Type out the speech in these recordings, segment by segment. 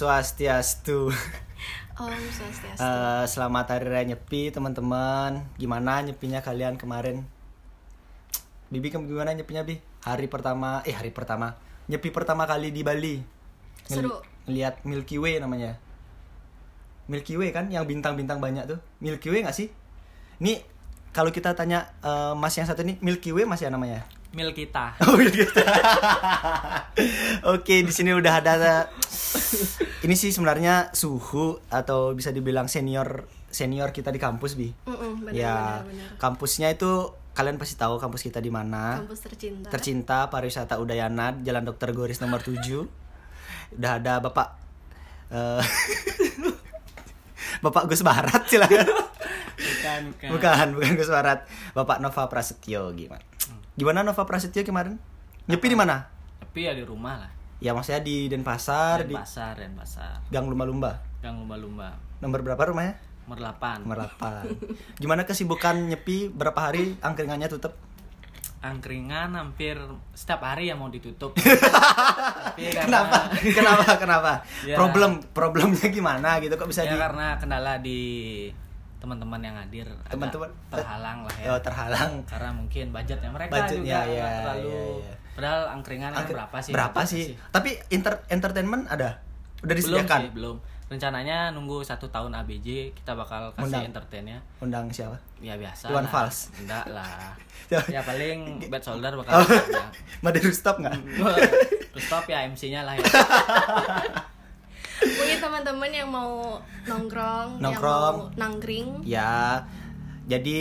Swastiastu. Om Swastiastu. Eh, selamat hari raya nyepi teman-teman. Gimana nyepinya kalian kemarin? Bibi kamu gimana nyepinya Bi? Hari pertama, eh hari pertama. Nyepi pertama kali di Bali. Ngeli- Seru. Ngeliat Milky Way namanya. Milky Way kan yang bintang-bintang banyak tuh. Milky Way gak sih? Ini kalau kita tanya eh, Mas yang satu ini Milky Way Mas ya namanya? Mil kita Oh gitu. Oke, di sini udah ada ini sih sebenarnya suhu atau bisa dibilang senior senior kita di kampus bi. Mm-mm, benar, ya, benar, benar. kampusnya itu kalian pasti tahu kampus kita di mana. Kampus tercinta. Tercinta Pariwisata Udayana, Jalan Dokter Goris nomor 7. Udah ada Bapak eh, Bapak Gus Barat silakan. bukan bukan Bukan, bukan Gus Barat. Bapak Nova Prasetyo gimana? Gimana Nova Prasetyo kemarin? Nyepi di mana? tapi ya di rumah lah Ya maksudnya di Denpasar, dan di pasar dan pasar Gang Lumba-Lumba. gang lumba-lumba Nomor berapa rumahnya? nomor 8 Nomor 8. Gimana kesibukan nyepi berapa hari angkringannya tutup? angkringan hampir setiap hari ya mau ditutup tapi karena Kenapa? Kenapa? Kenapa? Ya. Problem problemnya gimana gitu kok bisa ya di karena kendala di teman-teman yang hadir Teman-teman. terhalang lah ya Oh, terhalang. karena mungkin budgetnya mereka Budgetnya, juga ya, nggak terlalu ya, ya. padahal angkringan kan Angkri- berapa sih Berapa sih? Tapi inter entertainment ada? Udah belum disediakan? sih belum rencananya nunggu satu tahun ABJ kita bakal kasih Undang. entertainnya Undang siapa? ya biasa Iwan lah. Fals. enggak lah Siapa? ya paling bad shoulder bakal Oh. Made Rustop nggak? Terus stop ya MC-nya lah ya. Mungkin teman-teman yang mau nongkrong, yang Nongkrong. mau nangkring. Ya, jadi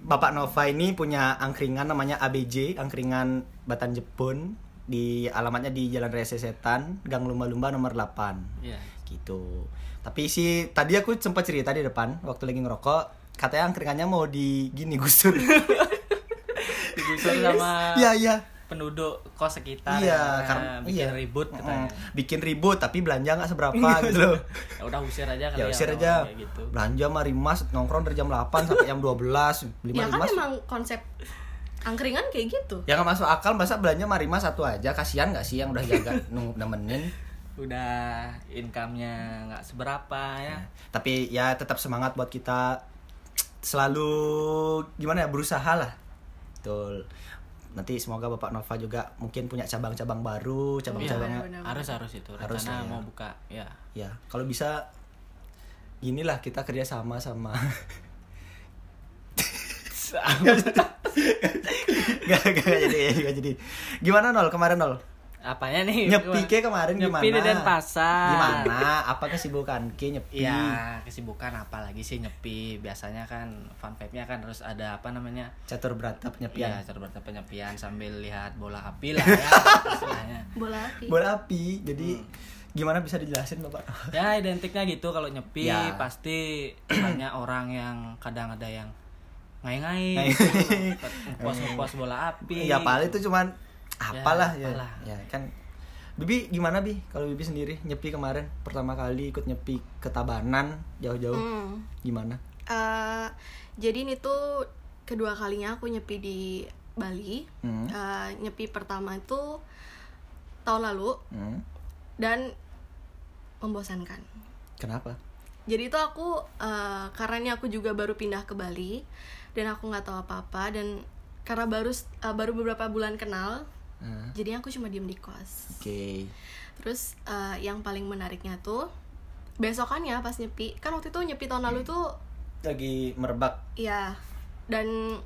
Bapak Nova ini punya angkringan namanya ABJ, angkringan Batan Jepun di alamatnya di Jalan Raya Setan, Gang Lumba-Lumba nomor 8. Iya. Gitu. Tapi sih tadi aku sempat cerita di depan waktu lagi ngerokok, katanya angkringannya mau di gini gusur. Digusur sama Iya, iya. Penduduk kos sekitar Iya, ya, karena bikin iya. ribut katanya. Mm, bikin ribut tapi belanja nggak seberapa gitu loh. Ya udah usir aja kali ya usir orang-orang aja. kayak gitu. Belanja mah Rimas nongkrong dari jam 8 sampai jam 12. Beli Ya kan emang konsep angkringan kayak gitu. Ya nggak masuk akal masa belanja Marima satu aja kasihan nggak sih yang udah jaga nunggu nemenin Udah income-nya nggak seberapa ya. tapi ya tetap semangat buat kita selalu gimana ya berusaha lah betul nanti semoga Bapak Nova juga mungkin punya cabang-cabang baru cabang-cabangnya Benar, benar. Harus harus itu. Harus ya. mau buka ya. ya kalau bisa ginilah kita kerja sama sama gak, gak, gak jadi gak jadi gimana nol kemarin nol Apanya nih? nyepi ke kemarin gimana Nyepi di Denpasar. gimana apa kesibukan ke nyepi Iya, kesibukan apa lagi sih nyepi? Biasanya kan fun vibe-nya kan harus ada apa namanya? catur berata penyepian Iya, cara penyepian sambil lihat bola api lah ya istilahnya. Bola api. bola api jadi gimana bisa dijelasin bapak Ya identiknya gitu kalau nyepi Ya. pasti banyak orang yang kadang ada yang ngai-ngai, Ngai. ngepost-ngepost bola api. ya paling itu cuman apalah ya, apalah. ya kan Bibi gimana bi kalau Bibi sendiri nyepi kemarin pertama kali ikut nyepi ke Tabanan jauh-jauh Hmm. gimana Eh, jadi ini tuh kedua kalinya aku nyepi di Bali. Hmm. Eh, nyepi pertama itu tahun lalu Hmm, dan membosankan. kenapa Jadi itu aku eh, karena ini aku juga baru pindah ke Bali dan aku nggak tahu apa-apa dan karena baru eh, baru beberapa bulan kenal, Hmm, jadi aku cuma diem di kos. oke Terus eh, yang paling menariknya tuh besokannya pas nyepi, kan waktu itu nyepi tahun lalu tuh lagi merebak ya dan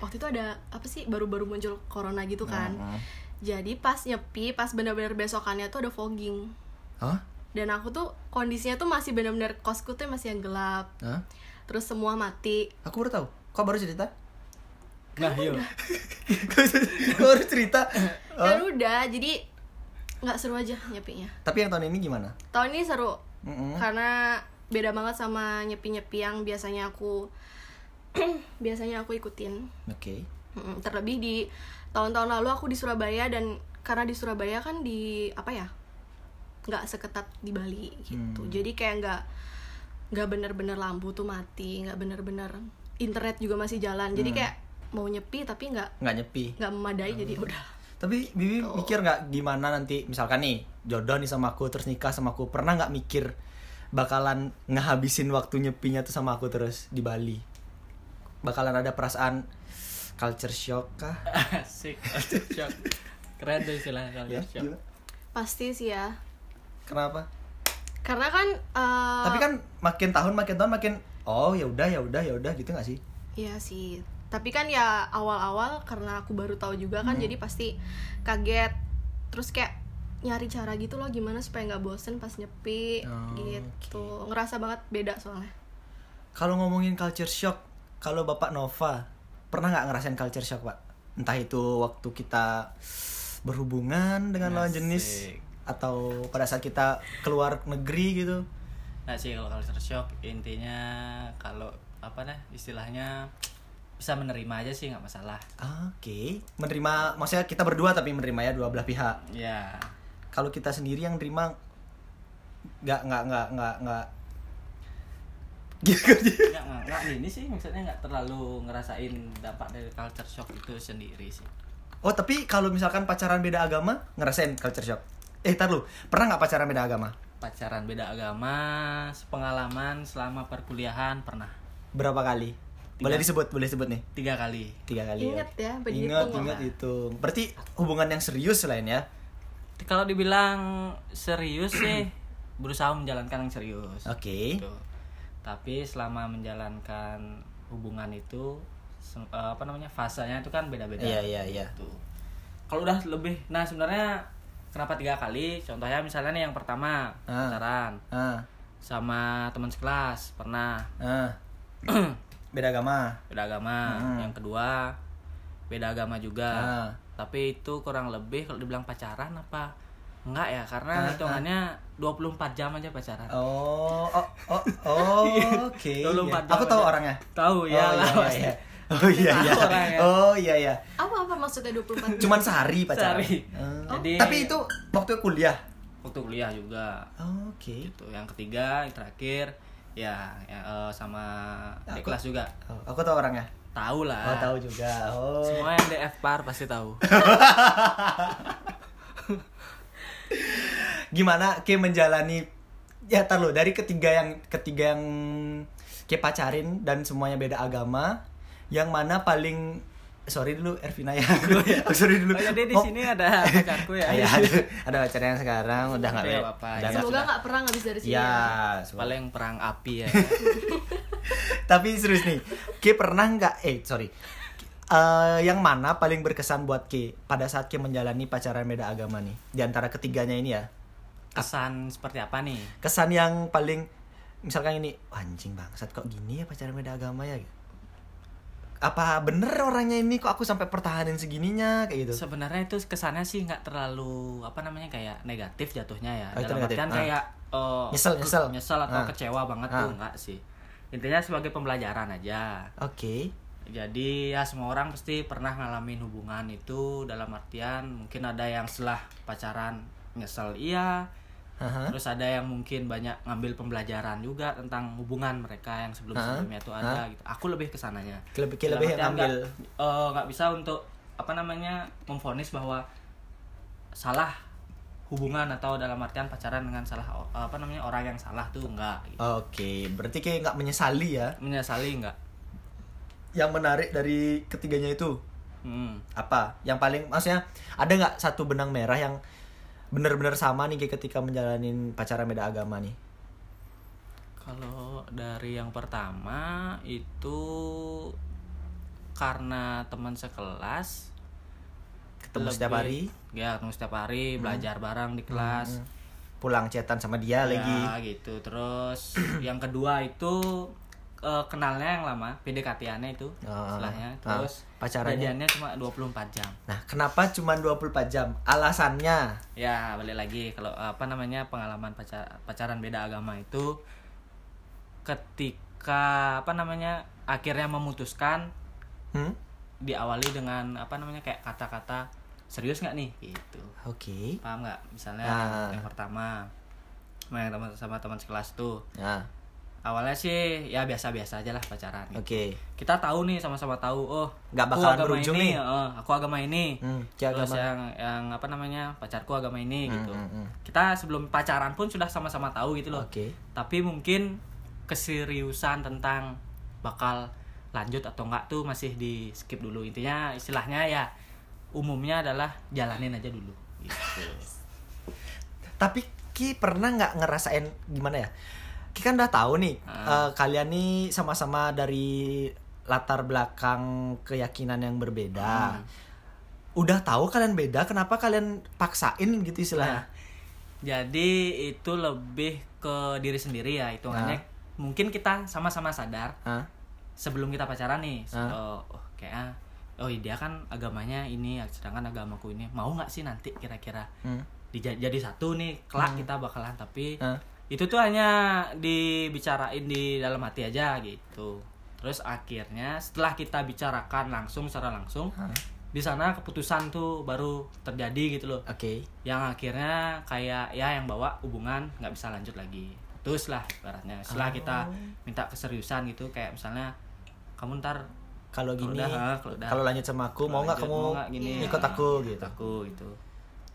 waktu itu ada apa sih baru-baru muncul corona gitu kan. Hmm. Jadi pas nyepi, pas benar-benar besokannya tuh ada fogging. Hah? Dan aku tuh kondisinya tuh masih benar-benar kosku tuh masih yang gelap. Hah? Terus semua mati. aku baru tahu kok baru cerita Nah, yuk. kok baru cerita Oh, Dan udah, jadi nggak seru aja nyepinya. tapi yang tahun ini gimana Tahun ini seru Mm-mm. karena beda banget sama nyepi-nyepi yang biasanya aku biasanya aku ikutin. oke Mm, Terlebih di tahun-tahun lalu aku di Surabaya dan karena di Surabaya kan di apa ya nggak seketat di Bali gitu. Hmm. Jadi kayak nggak nggak bener-bener lampu tuh mati, nggak bener-bener internet juga masih jalan. Jadi Hmm. kayak mau nyepi tapi nggak nggak nyepi nggak memadai jadi udah Tapi Bibi mikir nggak gimana nanti misalkan nih jodoh nih sama aku terus nikah sama aku pernah nggak mikir bakalan ngehabisin waktu nyepinya tuh sama aku terus di Bali? Bakalan ada perasaan culture shock kah? Asik. Shock. Keren tuh istilahnya kalau Ya, shock. gimana? pasti sih ya Kenapa? karena kan eh, Tapi kan makin tahun makin tahun makin oh ya udah ya udah ya udah gitu nggak sih? Iya sih. Tapi kan ya awal-awal karena aku baru tahu juga kan jadi pasti kaget. Terus kayak nyari cara gitu loh gimana supaya nggak bosen pas nyepi Oh, gitu. Ngerasa banget beda soalnya. Kalau ngomongin culture shock, kalau Bapak Nova pernah nggak ngerasain culture shock, Pak? Entah itu waktu kita berhubungan dengan lawan jenis atau pada saat kita keluar negeri gitu. Nah sih kalau culture shock intinya kalau apa nih istilahnya bisa menerima aja sih nggak masalah. Oke, menerima maksudnya kita berdua tapi menerima ya dua belah pihak. Ya. Kalau kita sendiri yang terima nggak nggak nggak nggak nggak gitu Nggak, nggak, nggak ini sih maksudnya nggak terlalu ngerasain dampak dari culture shock itu sendiri sih. Oh tapi kalau misalkan pacaran beda agama ngerasain culture shock. Eh tar lu, pernah nggak pacaran beda agama? Pacaran beda agama, pengalaman selama perkuliahan pernah Berapa kali? Boleh disebut, boleh disebut nih. tiga kali. Tiga kali. Ingat ya, sampai Ingat, ingat itu. Berarti hubungan yang serius lain ya. Kalau dibilang serius sih berusaha menjalankan yang serius. Oke. Gitu. Tapi selama menjalankan hubungan itu eh, apa namanya fasenya itu kan beda-beda. Iya, iya, iya. Gitu. Kalau udah lebih, nah sebenarnya kenapa tiga kali? Contohnya misalnya nih yang pertama Ah. pacaran Ah, sama teman sekelas pernah ah. beda agama. beda agama. Hmm. Yang kedua beda agama juga. Ah. Tapi itu kurang lebih kalau dibilang pacaran apa? Enggak ya, karena Ah, hitungannya 24 jam aja pacaran. Oh, oh, oh, oh oke. 24 iya. jam Aku tahu aja. orangnya. Tahu oh, ya lah iya, pasti. iya. Oh iya iya. Oh iya iya. Apa-apa maksudnya 24 jam? Cuman sehari pacaran. Sehari. Oh. Jadi- Tapi itu waktu kuliah. Waktu kuliah juga. Oh, Oke. Gitu. Yang ketiga, yang terakhir ya, ya, eh, sama di Aku- kelas juga. Oh, aku tahu orangnya. Tahu lah. Oh, tahu juga. Oh. Semua yang DF par pasti tahu. Gimana ke menjalani ya tar lo dari ketiga yang ketiga yang ke pacarin dan semuanya beda agama, yang mana paling sorry dulu Ervina ya. Oh, sorry dulu. Oh, jadi di Oh, sini ada pacarku ya. Iya, ada, ada pacar yang sekarang udah nggak Iya, be- apa-apa. udah Ya, nggak Semoga nggak pernah habis dari sini. Ya, ya. Paling perang api ya. Tapi serius nih, Ki pernah nggak? Eh, sorry. Eh, yang mana paling berkesan buat Ki pada saat Ki menjalani pacaran beda agama nih? Di antara ketiganya ini ya. Kesan seperti apa nih? Kesan yang paling misalkan ini, "Wah, anjing bangsat kok gini ya pacaran beda agama ya? Apa bener orangnya ini kok aku sampai pertahanin segininya kayak gitu? Sebenarnya itu kesannya sih nggak terlalu apa namanya kayak negatif jatuhnya ya. Oh, itu Dalam artian Ah. kayak eh, Nyesel, nyesel. nyesel atau Ah. kecewa banget Ah. tuh enggak sih. Intinya sebagai pembelajaran aja. Oke. Jadi ya semua orang pasti pernah ngalamin hubungan itu dalam artian mungkin ada yang setelah pacaran nyesel iya, Terus ada yang mungkin banyak ngambil pembelajaran juga tentang hubungan mereka yang sebelum-sebelumnya itu ada gitu. Aku lebih ke sananya. Lebih lebih ngambil nggak eh, nggak bisa untuk apa namanya memfonis bahwa salah hubungan atau dalam artian pacaran dengan salah apa namanya orang yang salah tuh enggak gitu. Oke, berarti kayak nggak menyesali ya. menyesali enggak Yang menarik dari ketiganya itu hmm. apa? Yang paling maksudnya ada nggak satu benang merah yang bener-bener sama nih kayak ketika menjalanin pacaran beda agama nih? Kalau dari yang pertama itu karena teman sekelas Ketemu lebih- setiap hari, ya ketemu setiap hari belajar bareng di kelas. pulang cetan sama dia ya, lagi. gitu. Terus yang kedua itu eh, kenalnya yang lama PDKT-annya itu Ah, istilahnya ah. terus Pacarannya? jadiannya cuma 24 jam Nah, kenapa cuma 24 jam? Alasannya ya balik lagi kalau apa namanya pengalaman pacar, pacaran beda agama itu ketika apa namanya akhirnya memutuskan hmm? diawali dengan apa namanya kayak kata-kata serius nggak nih gitu Oke. paham nggak misalnya Ah. yang pertama teman sama teman sekelas tuh Nah, awalnya sih ya biasa-biasa aja lah pacaran gitu. Oke. kita tahu nih sama-sama tahu oh Nggak aku bakalan agama berujung ini, nih. eh, aku agama ini Hmm, terus agama. yang yang apa namanya pacarku agama ini Hmm, gitu hmm, hmm. kita sebelum pacaran pun sudah sama-sama tahu gitu loh Oke. tapi mungkin keseriusan tentang bakal lanjut atau enggak tuh masih di skip dulu intinya istilahnya ya umumnya adalah jalanin aja dulu gitu. Tapi Ki pernah nggak ngerasain gimana ya? Ki kan udah tahu nih Ah. eh, kalian nih sama-sama dari latar belakang keyakinan yang berbeda. Hmm. Udah tahu kalian beda, kenapa kalian paksain gitu Nah, istilahnya? jadi itu lebih ke diri sendiri ya hitungannya Ah. mungkin kita sama-sama sadar sebelum kita pacaran nih oh, oh kayak oh dia kan agamanya ini sedangkan agamaku ini mau nggak sih nanti kira-kira Hmm. Jadi satu nih kelak kita bakalan tapi? Itu tuh hanya dibicarain di dalam hati aja gitu. Terus akhirnya setelah kita bicarakan langsung secara langsung di sana keputusan tuh baru terjadi gitu loh. Oke. yang akhirnya kayak ya yang bawa hubungan nggak bisa lanjut lagi. Terus lah baratnya setelah kita minta keseriusan gitu kayak misalnya kamu ntar Kalau gini, kalau lanjut sama aku, mau nggak kamu mau nggak? Gini ikut Ah, aku ikut gitu? aku gitu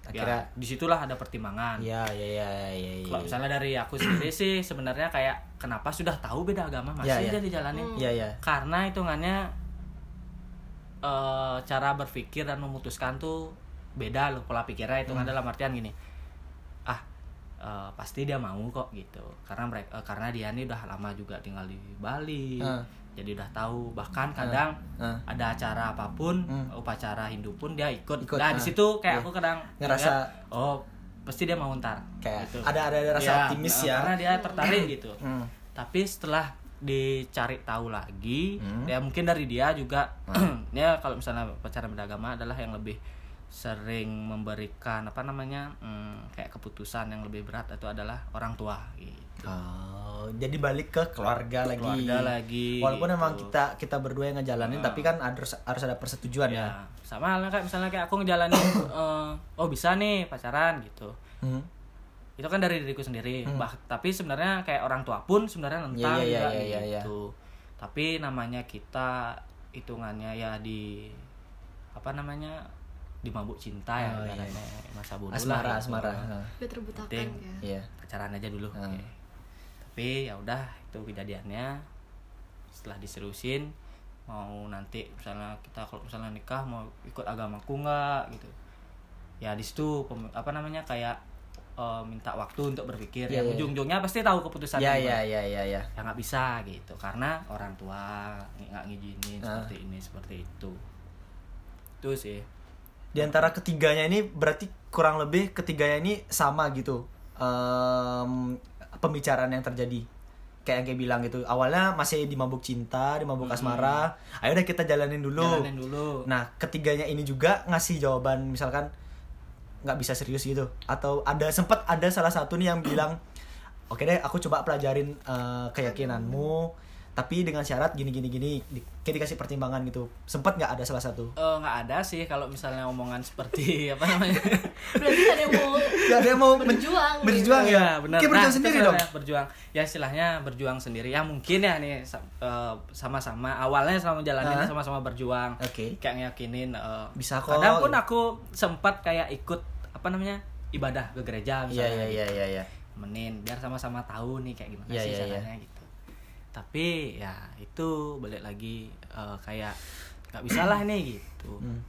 Akhirnya, ya, di situlah ada pertimbangan ya, ya, ya, ya, ya, ya. kalau misalnya dari aku sendiri sih sebenarnya kayak kenapa sudah tahu beda agama masih Ya, ya. aja dijalanin Iya, iya. karena hitungannya eh, cara berpikir dan memutuskan tuh beda loh pola pikirnya itu Hmm. dalam artian gini ah eh, pasti dia mau kok gitu karena mereka karena dia ini udah lama juga tinggal di Bali Ah. Jadi udah tahu bahkan kadang Ah. ada acara apa pun Hmm. upacara Hindu pun dia ikut, Ikut, nah ah. di situ kayak Iya. aku kadang Ngerasa- oh pasti dia mau ntar Kayak Gitu. ada- ada- ada rasa Iya, optimis nah, ya. karena dia tertarik gitu Hmm. tapi setelah dicari tahu lagi Hmm. ya mungkin dari dia juga ya kalau misalnya pacaran beragama adalah yang lebih sering memberikan apa namanya hmm, kayak keputusan yang lebih berat itu adalah orang tua gitu Oh, jadi balik ke keluarga lagi. Keluarga lagi, Walaupun gitu. emang kita kita berdua yang ngejalanin, Ah. tapi kan harus harus ada persetujuan ya. ya sama halnya kayak misalnya kayak aku ngejalanin eh, oh bisa nih pacaran gitu Hmm. itu kan dari diriku sendiri Hmm. bah tapi sebenarnya kayak orang tua pun sebenarnya nentang Iya, iya, juga iya, iya, iya. gitu tapi namanya kita hitungannya ya di apa namanya di mabuk cinta ya Oh, iya, ibaratnya. masa bodoh Asmara, lah gitu. asmara. Heeh. Udah terbutakan ya Iya. pacaran aja dulu Hmm. oke. Tapi ya udah itu kejadiannya setelah diseriusin mau nanti misalnya kita kalau misalnya nikah mau ikut agamaku nggak gitu ya di situ apa namanya kayak eh, minta waktu untuk berpikir Iya, ya iya. ujung-ujungnya pasti tahu keputusan Iya, gimana. iya, iya, iya, iya. ya nggak bisa gitu karena orang tua nggak ngizinin Ah. seperti ini seperti itu itu sih Di antara ketiganya ini berarti kurang lebih ketiganya ini sama gitu. Em, pembicaraan yang terjadi. Kayak yang kayak bilang gitu. Awalnya masih di mabuk cinta, di mabuk asmara. Ayo udah kita jalanin dulu. jalanin dulu Nah, ketiganya ini juga ngasih jawaban misalkan nggak bisa serius gitu atau ada sempat ada salah satu nih yang bilang oke deh aku coba pelajarin eh, keyakinanmu tapi dengan syarat gini gini gini di, kayak dikasih pertimbangan gitu sempat nggak ada salah satu Eh, nggak ada sih kalau misalnya omongan seperti apa namanya berarti ada yang mau ada yang mau men- berjuang gitu. berjuang ya Iya, benar. Kayak berjuang Nah, sendiri dong berjuang. Ya istilahnya berjuang sendiri. Ya mungkin ya nih eh, sama-sama awalnya sama jalanin Hah? sama-sama berjuang. Oke. Kayak ngiyakinin eh, Bisa kok. Kadang pun aku sempat kayak ikut apa namanya? ibadah ke gereja iya misalnya. iya iya iya iya Menin biar sama-sama tahu nih kayak gimana Iya, sih iya, iya. caranya gitu. Tapi ya itu balik lagi eh, kayak nggak bisa lah nih gitu. Hmm.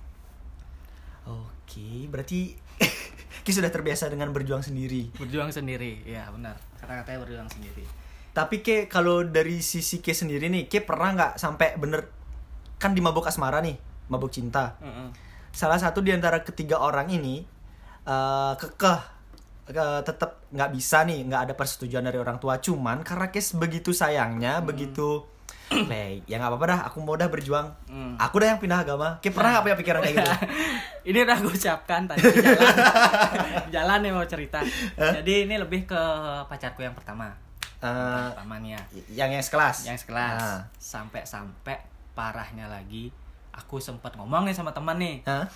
oke berarti Ki sudah terbiasa dengan berjuang sendiri Berjuang sendiri. Ya benar. Kata-katanya berjuang sendiri. Tapi ke kalau dari sisi ke sendiri nih, ke pernah nggak sampai bener kan di mabuk asmara nih, mabuk cinta. Mm-mm. Salah satu di antara ketiga orang ini eh kekeh ke- tetap nggak bisa nih, nggak ada persetujuan dari orang tua. Cuman karena kes begitu sayangnya, begitu Leh, ya nggak apa-apa dah, aku mau dah berjuang. Hmm. Aku dah yang pindah agama. Ke pernah nggak punya pikiran kayak gitu? ini udah gue ucapkan tadi di jalan jalan nih mau cerita jadi ini lebih ke pacarku yang pertama Eh, pertama nih ya yang yang sekelas. yang sekelas Ah. sampai sampai parahnya lagi aku sempat ngomong nih sama teman nih Hah?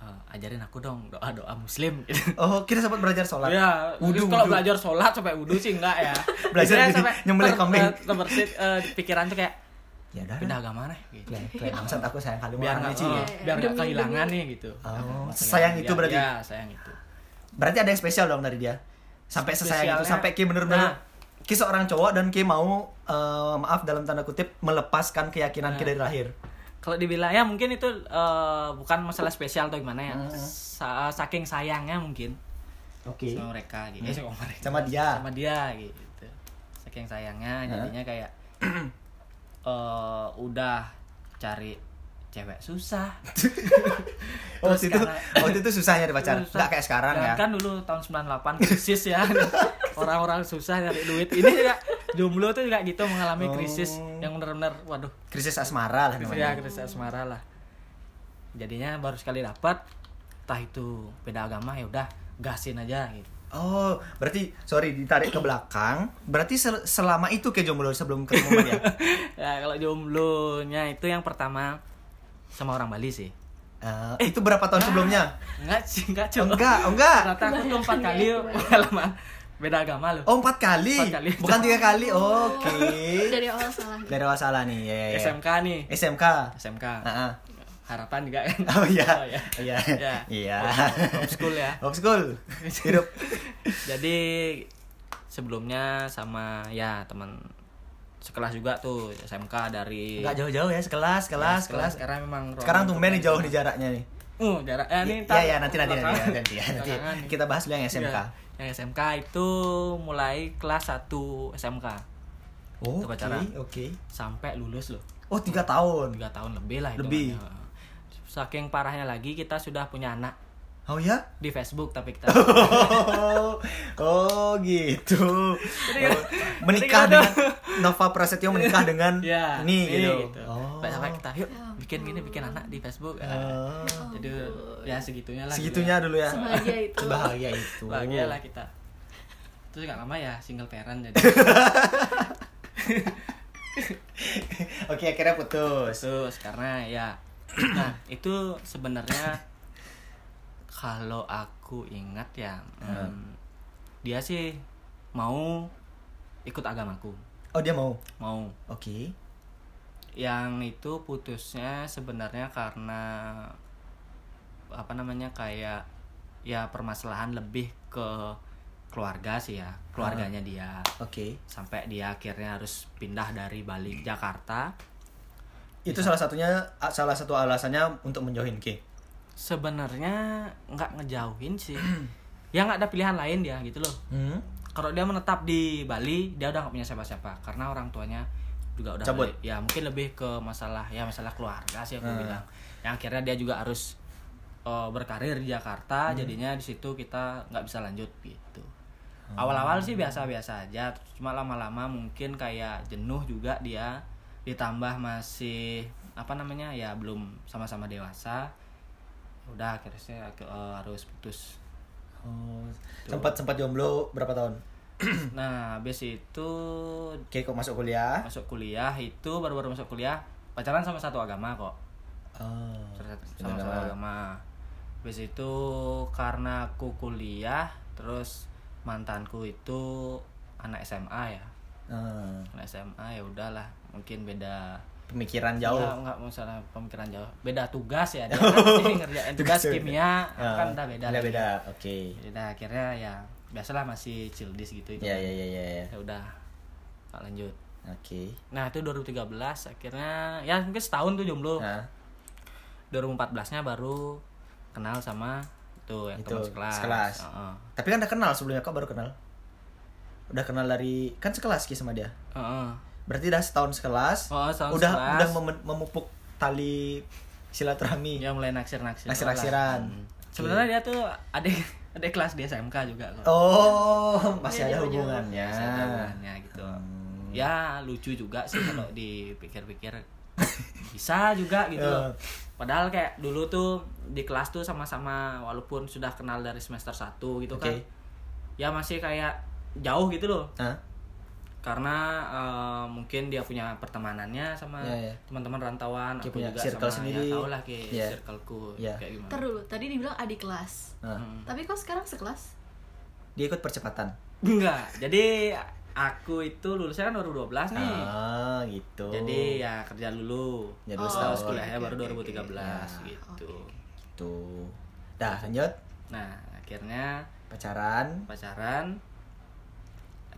"Eh, ajarin aku dong doa doa muslim gitu. Oh, kita sempat belajar sholat. Ya, Wudu, kalau belajar sholat sampai wudhu sih enggak ya. Belajar jadi sampai nyembelih kambing. terbersit eh, di pikiran tuh kayak Ya udah. pindah agama nih gitu. Klien bangsat aku sayang kali Biar mau nggak Ci. eh, Iya, biar nggak kehilangan nih gitu. Oh, biar- itu berarti? Ya, sayang itu. Berarti ada yang spesial dong dari dia. Sampai sesayang itu, sampai Ki bener-bener Nah. Ki seorang cowok dan Ki mau eh, maaf dalam tanda kutip melepaskan keyakinan Ki Nah. dari lahir. Kalau dibilang ya mungkin itu eh, bukan masalah spesial atau gimana ya. Hmm. Sa- saking sayangnya mungkin Oke. sama mereka gitu. Eh, sama mereka. Sama dia. Sama dia gitu. Saking sayangnya Hah? jadinya kayak eh udah cari cewek susah. waktu itu waktu itu susahnya di pacaran. Susah. Enggak kayak sekarang Dan ya. kan dulu tahun 98 krisis ya. Orang-orang susah nyari duit. Ini juga jomblo tuh juga gitu mengalami Oh. krisis yang benar-benar waduh, Krisis asmara lah krisis namanya. ya krisis asmara lah. Jadinya baru sekali dapat entah itu beda agama ya udah gasin aja gitu. Oh, berarti sorry ditarik ke belakang. Berarti sel- selama itu ke jomblo sebelum ketemu dia. Ya kalau jomblonya itu yang pertama sama orang Bali sih. Eh, itu berapa tahun sebelumnya? Enggak sih, enggak coba. enggak, enggak. Ternyata aku tuh empat kali pengalaman beda agama loh. Oh, empat kali. Empat kali. Bukan tiga kali. Oke. dari awal salah Dari awal salah nih. Ya, ya, ya. SMK nih. SMK. SMK. Heeh. Harapan juga kan. Oh iya. Oh, iya. Iya. Ya. Iya. Homeschool ya. Homeschool. Hidup. Jadi sebelumnya sama ya teman sekelas juga tuh SMK dari Enggak jauh-jauh ya, sekelas, Ya, kelas, kelas. Sekarang memang Sekarang tumben nih jauh nih jaraknya nih. Uh, jarak eh, ini Iya, iya, nanti nanti nanti nanti, nanti, nanti. Kita bahas dulu yang SMK. Iya, Yang SMK itu mulai kelas 1 SMK Oh, oke, pacaran. oke. sampai lulus loh. Oh, tiga tahun. Tiga tahun lebih lah Lebih. Saking parahnya lagi kita sudah punya anak Oh ya? di Facebook tapi kita Oh, oh gitu. Jadi- Oh, menikah jadi dengan gitu. Nova Prasetyo menikah dengan ya ini iya, gitu. Oh. Sampai- kita yuk bikin gini bikin anak di Facebook. Oh. Jadi ya segitunya lah. Segitunya dulu ya. Sebahagia itu. Sebahagia itu. Bahagia lah kita. Terus gak lama ya single parent jadi. Oke, akhirnya putus. Terus karena ya nah itu sebenarnya kalau aku ingat ya em, dia sih mau ikut agamaku Oh, dia mau. mau Oke. yang itu putusnya sebenarnya karena apa namanya kayak ya permasalahan lebih ke keluarga sih ya keluarganya dia Oke. sampai dia akhirnya harus pindah dari Bali ke Jakarta Itu salah satunya salah satu alasannya untuk menjauhin Ki. Sebenarnya nggak ngejauhin sih ya nggak ada pilihan lain dia gitu loh Hmm. kalau dia menetap di Bali dia udah nggak punya siapa-siapa karena orang tuanya juga udah Cabut. balik. ya mungkin lebih ke masalah ya masalah keluarga sih aku Hmm. bilang yang akhirnya dia juga harus eh, berkarir di Hmm. Jakarta jadinya di situ kita nggak bisa lanjut gitu Oh. awal-awal sih biasa-biasa aja cuma lama-lama mungkin kayak jenuh juga dia ditambah masih apa namanya ya belum sama-sama dewasa udah akhirnya eh, harus putus. Oh, sempat sempat jomblo berapa tahun? nah habis itu Oke, kok masuk kuliah? masuk kuliah itu baru-baru masuk kuliah. Pacaran sama satu agama kok. Oh, sama satu agama. habis itu karena aku kuliah terus mantanku itu anak SMA ya. Ah, anak SMA ya udahlah mungkin beda pemikiran jauh. Enggak, enggak masalah pemikiran jauh beda tugas ya dia kan ngerjain tugas beda. kimia Ah, kan udah beda Udah lagi. beda. Oke. jadi dah akhirnya ya biasalah masih childish gitu itu Ya ya ya ya. ya. ya udah nggak lanjut Oke. Nah itu 2013 akhirnya ya mungkin setahun tuh jomblo. Nah, 2014 nya baru kenal sama tuh yang Itu, teman sekelas. sekelas. Heeh. tapi kan udah kenal sebelumnya kok baru kenal. Udah kenal dari kan sekelas Ki sama dia. Heeh. Berarti udah setahun sekelas. Oh, setahun udah sekelas. udah mem- memupuk tali silaturahmi. Ya mulai naksir-naksir. Naksir-naksiran. lah. Hmm. Sebenarnya dia tuh adik adik kelas di SMK juga kok. Oh, masih Iya, ada jauh-jauh. hubungannya. Masih ada hubungannya gitu. Hmm. Ya lucu juga sih kalau dipikir-pikir bisa juga gitu. Eh. Padahal kayak dulu tuh di kelas tuh sama-sama walaupun sudah kenal dari semester 1 gitu kan. Oke. Ya masih kayak jauh gitu loh. Hah? Karena eh, mungkin dia punya pertemanannya sama Ya, ya. teman-teman rantauan Dia aku punya juga circle sama sendiri. ya tau lah kayak Ya. circleku Ya. kayak gimana Ntar dulu, tadi dibilang adik kelas Nah, Hmm. Tapi kok sekarang sekelas? dia ikut percepatan enggak jadi aku itu lulusnya kan baru 12 nih ah gitu jadi ya kerja dulu Ya, dulu terus setahun. kuliahnya Oke, baru oke, 2013 oke. gitu tuh dah lanjut nah akhirnya pacaran pacaran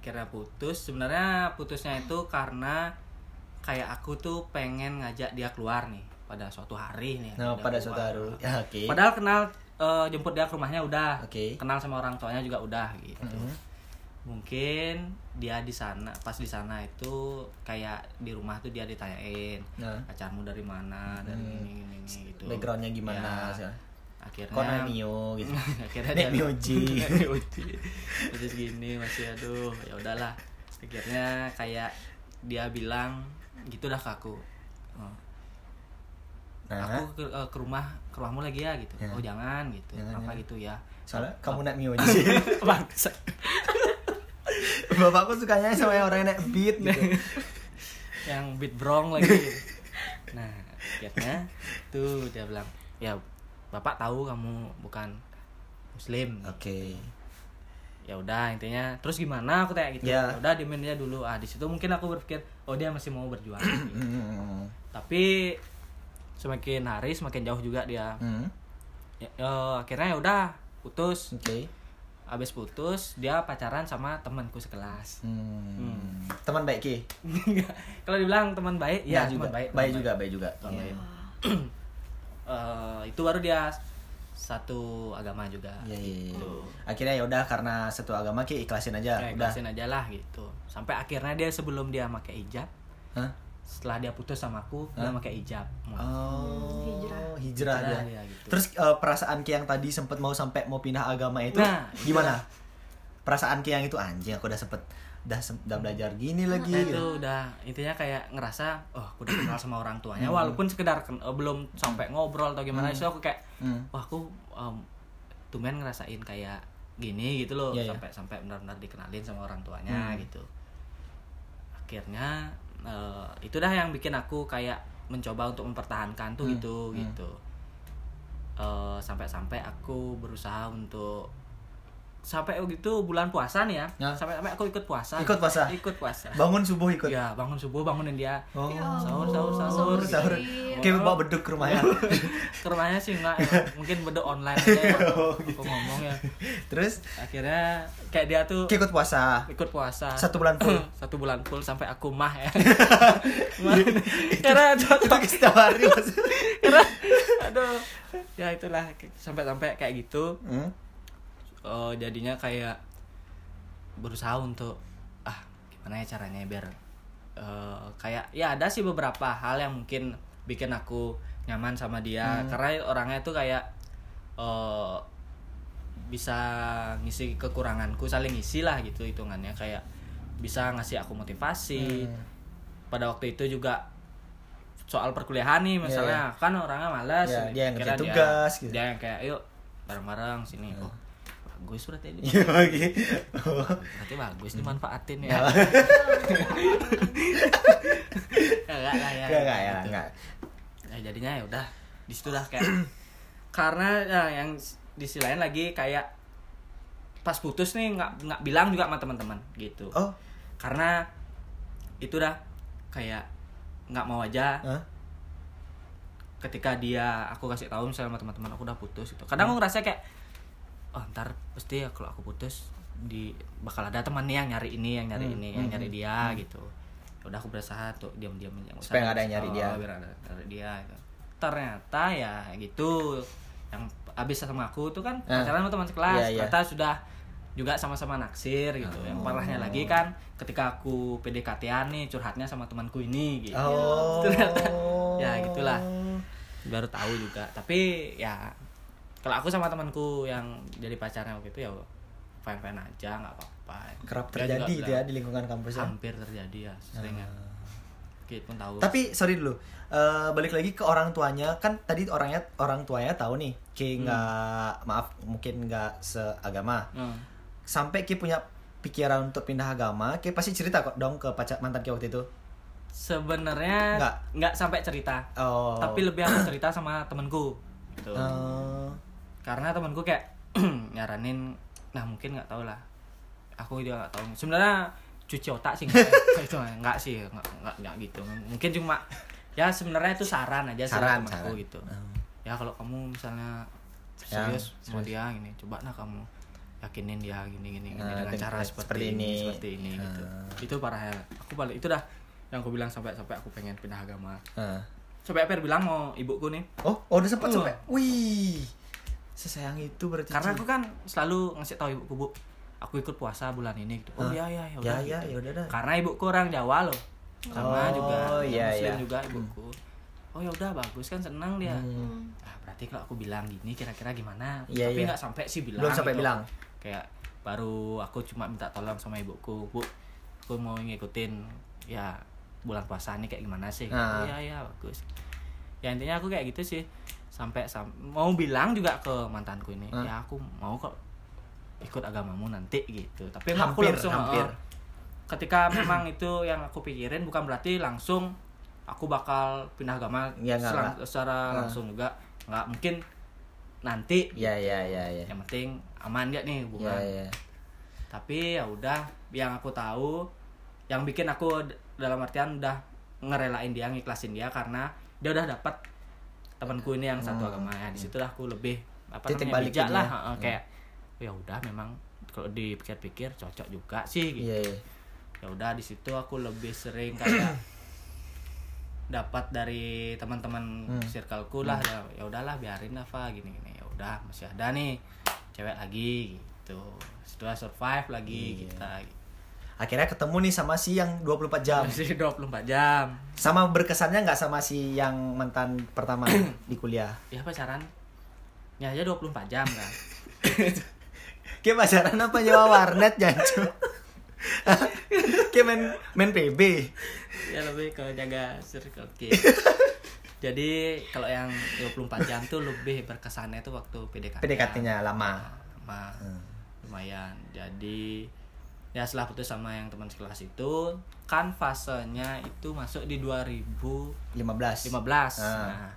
akhirnya putus. Sebenarnya putusnya itu karena kayak aku tuh pengen ngajak dia keluar nih pada suatu hari nih nah dia pada suatu hari. Ya, oke. Padahal kenal eh, jemput dia ke rumahnya udah. Oke. kenal sama orang tuanya juga udah gitu. Mhm. mungkin dia di sana pas di sana itu kayak di rumah tuh dia ditanyain nah. Pacarmu dari mana? Dari Hmm. ini ini, ini gitu. Backgroundnya gimana Ya, sih akhirnya kok naik mio gitu? Akhirnya dia- Mioji. Mioji. terus gini masih aduh ya udahlah. Akhirnya kayak dia bilang gitu dah ke aku. Oh, nah. Aku ke, eh, ke rumah ke rumahmu lagi ya gitu. Ya. oh jangan gitu. Jangan, apa jangan. gitu ya. Soalnya kamu naik mio sih bangsa. Bapakku sukanya sama yang orang yang naik beat gitu. Yang beat brong lagi. Nah akhirnya tuh dia bilang ya bapak tahu kamu bukan muslim oke ya udah intinya terus gimana aku tanya gitu Ya. ya udah diemin aja dulu ah di situ mungkin aku berpikir oh dia masih mau berjuang gitu. Hmm. tapi semakin hari semakin jauh juga dia Hmm. ya, eh, akhirnya ya udah putus oke abis putus dia pacaran sama temanku sekelas Hmm. teman baik ki kalau dibilang teman baik ya juga teman baik baik juga baik juga Teman Iya. baik. Eh, itu baru dia satu agama juga Iya, iya, iya. Gitu. akhirnya ya udah karena satu agama ki ikhlasin aja Ya, udah ikhlasin aja lah gitu sampai akhirnya dia sebelum dia pakai hijab Hah? setelah dia putus sama aku dia Hah? pakai hijab Oh, Hijrah. hijrah, Hijrah dia. dia gitu. Terus eh, perasaan Ki yang tadi sempet mau sampai mau pindah agama itu Nah, gimana? Perasaan Ki yang itu anjing aku udah sempet udah udah belajar gini lagi. Nah, gitu. itu udah intinya kayak ngerasa oh aku udah kenal sama orang tuanya Hmm. walaupun sekedar eh, belum sampai ngobrol atau gimana Hmm. itu aku kayak Hmm. wah aku um, tumen ngerasain kayak gini gitu loh Iya, iya. sampai sampai benar-benar dikenalin sama orang tuanya Hmm. gitu akhirnya eh, itu dah yang bikin aku kayak mencoba untuk mempertahankan tuh Hmm. gitu Hmm. gitu sampai-sampai aku berusaha untuk sampai gitu bulan puasa nih ya Ya. sampai-sampai aku ikut puasa Ikut puasa? ikut puasa Bangun subuh ikut. ya bangun subuh bangunin dia Oh. Ya Sahur, ampun, sahur, sahur. Sahur. Iya. Oke, bawa beduk ke rumah ya. ke rumahnya sih enggak ya. mungkin beda online aja ya. Oh, aku ngomong ya Terus akhirnya kayak dia tuh ikut puasa. ikut puasa Satu bulan full. satu bulan full sampai aku mah ya Mah. karena Itu cocok setiap hari karena aduh ya itulah sampai sampai kayak gitu Hmm? Eh, jadinya kayak berusaha untuk ah gimana ya caranya biar eh, kayak ya ada sih beberapa hal yang mungkin bikin aku nyaman sama dia. Hmm. karena orangnya tuh kayak eh, bisa ngisi kekuranganku saling ngisi lah gitu hitungannya. Kayak bisa ngasih aku motivasi. Hmm. pada waktu itu juga soal perkuliahan nih misalnya. Kan orangnya malas Iya, dia yang ngerjain tugas, gitu. dia yang kayak yuk bareng-bareng sini. Oh bagus berarti ini Iya lagi. Oh. berarti bagus dimanfaatin Ya. ya ya enggak lah ya Enggak enggak ya, enggak. Ya, jadinya ya udah di situ dah kayak karena ya, yang di sisi lain lagi kayak pas putus nih nggak nggak bilang juga sama teman-teman gitu Oh, karena itu dah kayak nggak mau aja Hah? ketika dia aku kasih tahu misalnya sama teman-teman aku udah putus itu kadang aku ngerasa kayak oh ntar pasti ya kalau aku putus di bakal ada teman nih yang nyari ini yang nyari Hmm, ini yang hmm, nyari hmm, dia gitu ya udah aku berusaha tuh diam-diam yang Supaya nggak ada yang nyari dia. biar ada nyari dia gitu. ternyata ya gitu yang abis sama aku tuh kan Ah. pacaran sama teman sekelas Iya, iya. ternyata sudah juga sama-sama naksir gitu yang Oh. parahnya lagi kan ketika aku PDKT-an nih curhatnya sama temanku ini gitu Oh. Ternyata, ya, gitulah. baru tahu juga tapi ya kalau aku sama temanku yang jadi pacarnya waktu itu ya fine fine aja nggak apa-apa Kerap terjadi itu ya di lingkungan kampus ya. hampir terjadi ya sering ya Ah. kita pun tahu Tapi sorry dulu, Eh, balik lagi ke orang tuanya kan tadi orangnya orang tuanya tahu nih, Ki Hmm. nggak maaf mungkin nggak seagama. Hmm. Sampai Ki punya pikiran untuk pindah agama, kayak pasti cerita kok dong ke pacar mantan kayak waktu itu. sebenarnya Nggak. nggak sampai cerita Oh. tapi lebih aku cerita sama temenku gitu Eh, karena temenku kayak nyaranin nah mungkin nggak tahu lah aku juga nggak tahu sebenarnya cuci otak sih itu nggak sih nggak, nggak gitu mungkin cuma ya sebenarnya itu saran aja Saran, temanku saran. gitu Hmm. ya kalau kamu misalnya Ya, serius sama dia gini coba nah kamu yakinin dia gini gini, gini Nah, dengan cara seperti seperti, ini seperti ini gitu Ah. itu parahnya aku balik itu dah yang aku bilang sampai sampai aku pengen pindah agama eh. sampai Per bilang mau ibuku nih Oh, oh udah sempat Oh. sampai. Wih. Sesayang itu berarti. karena aku kan selalu ngasih tahu ibuku bu aku ikut puasa bulan ini gitu oh Hah? ya ya ya Ya, udah ya, gitu. ya udah dah. karena ibuku orang Jawa loh sama Oh, juga iya, muslim iya. juga ibuku oh ya udah bagus kan senang dia Hmm. ah berarti kalau aku bilang gini kira-kira gimana Iya, tapi iya. nggak sampai sih bilang Belum sampai gitu. bilang. kayak baru aku cuma minta tolong sama ibuku bu aku mau ngikutin ya bulan puasa ini kayak gimana sih Ah. oh, iya iya bagus ya intinya aku kayak gitu sih sampai sam mau bilang juga ke mantanku ini Ah. ya aku mau kok ikut agamamu nanti gitu tapi emang aku Hampir, langsung hampir. oh, ketika memang itu yang aku pikirin bukan berarti langsung aku bakal pindah agama Ya, selang- secara Ah. langsung juga nggak mungkin nanti Ya, ya, ya, ya. yang penting aman dia nih Ya, hubungan ya. tapi ya udah yang aku tahu yang bikin aku dalam artian udah ngerelain dia ngiklasin dia karena dia udah dapat temanku ini yang satu agama ya di situ lah aku lebih apa Hmm. Titik namanya bijak balikinnya. lah heeh, kayak ya udah memang kalau dipikir-pikir cocok juga sih gitu Iya, iya. ya udah di situ aku lebih sering kayak dapat dari teman-teman Hmm. circleku lah ya ya udahlah biarin lah Fa gini gini ya udah masih ada nih cewek lagi gitu setelah survive lagi Iya. kita gitu. Akhirnya ketemu nih sama si yang 24 jam. masih 24 jam Sama berkesannya nggak sama si yang mantan pertama di kuliah? ya pacaran ya aja 24 jam kan Kayak pacaran apa nyewa warnet jancu? Kayak main main PB. ya lebih ke jaga circle K jadi kalau yang 24 jam tuh lebih berkesannya tuh waktu PDKT PDKT-nya lama. lama Hmm. lumayan jadi ya setelah putus sama yang teman sekelas itu kan fasenya itu masuk di 2015 15. Ah. nah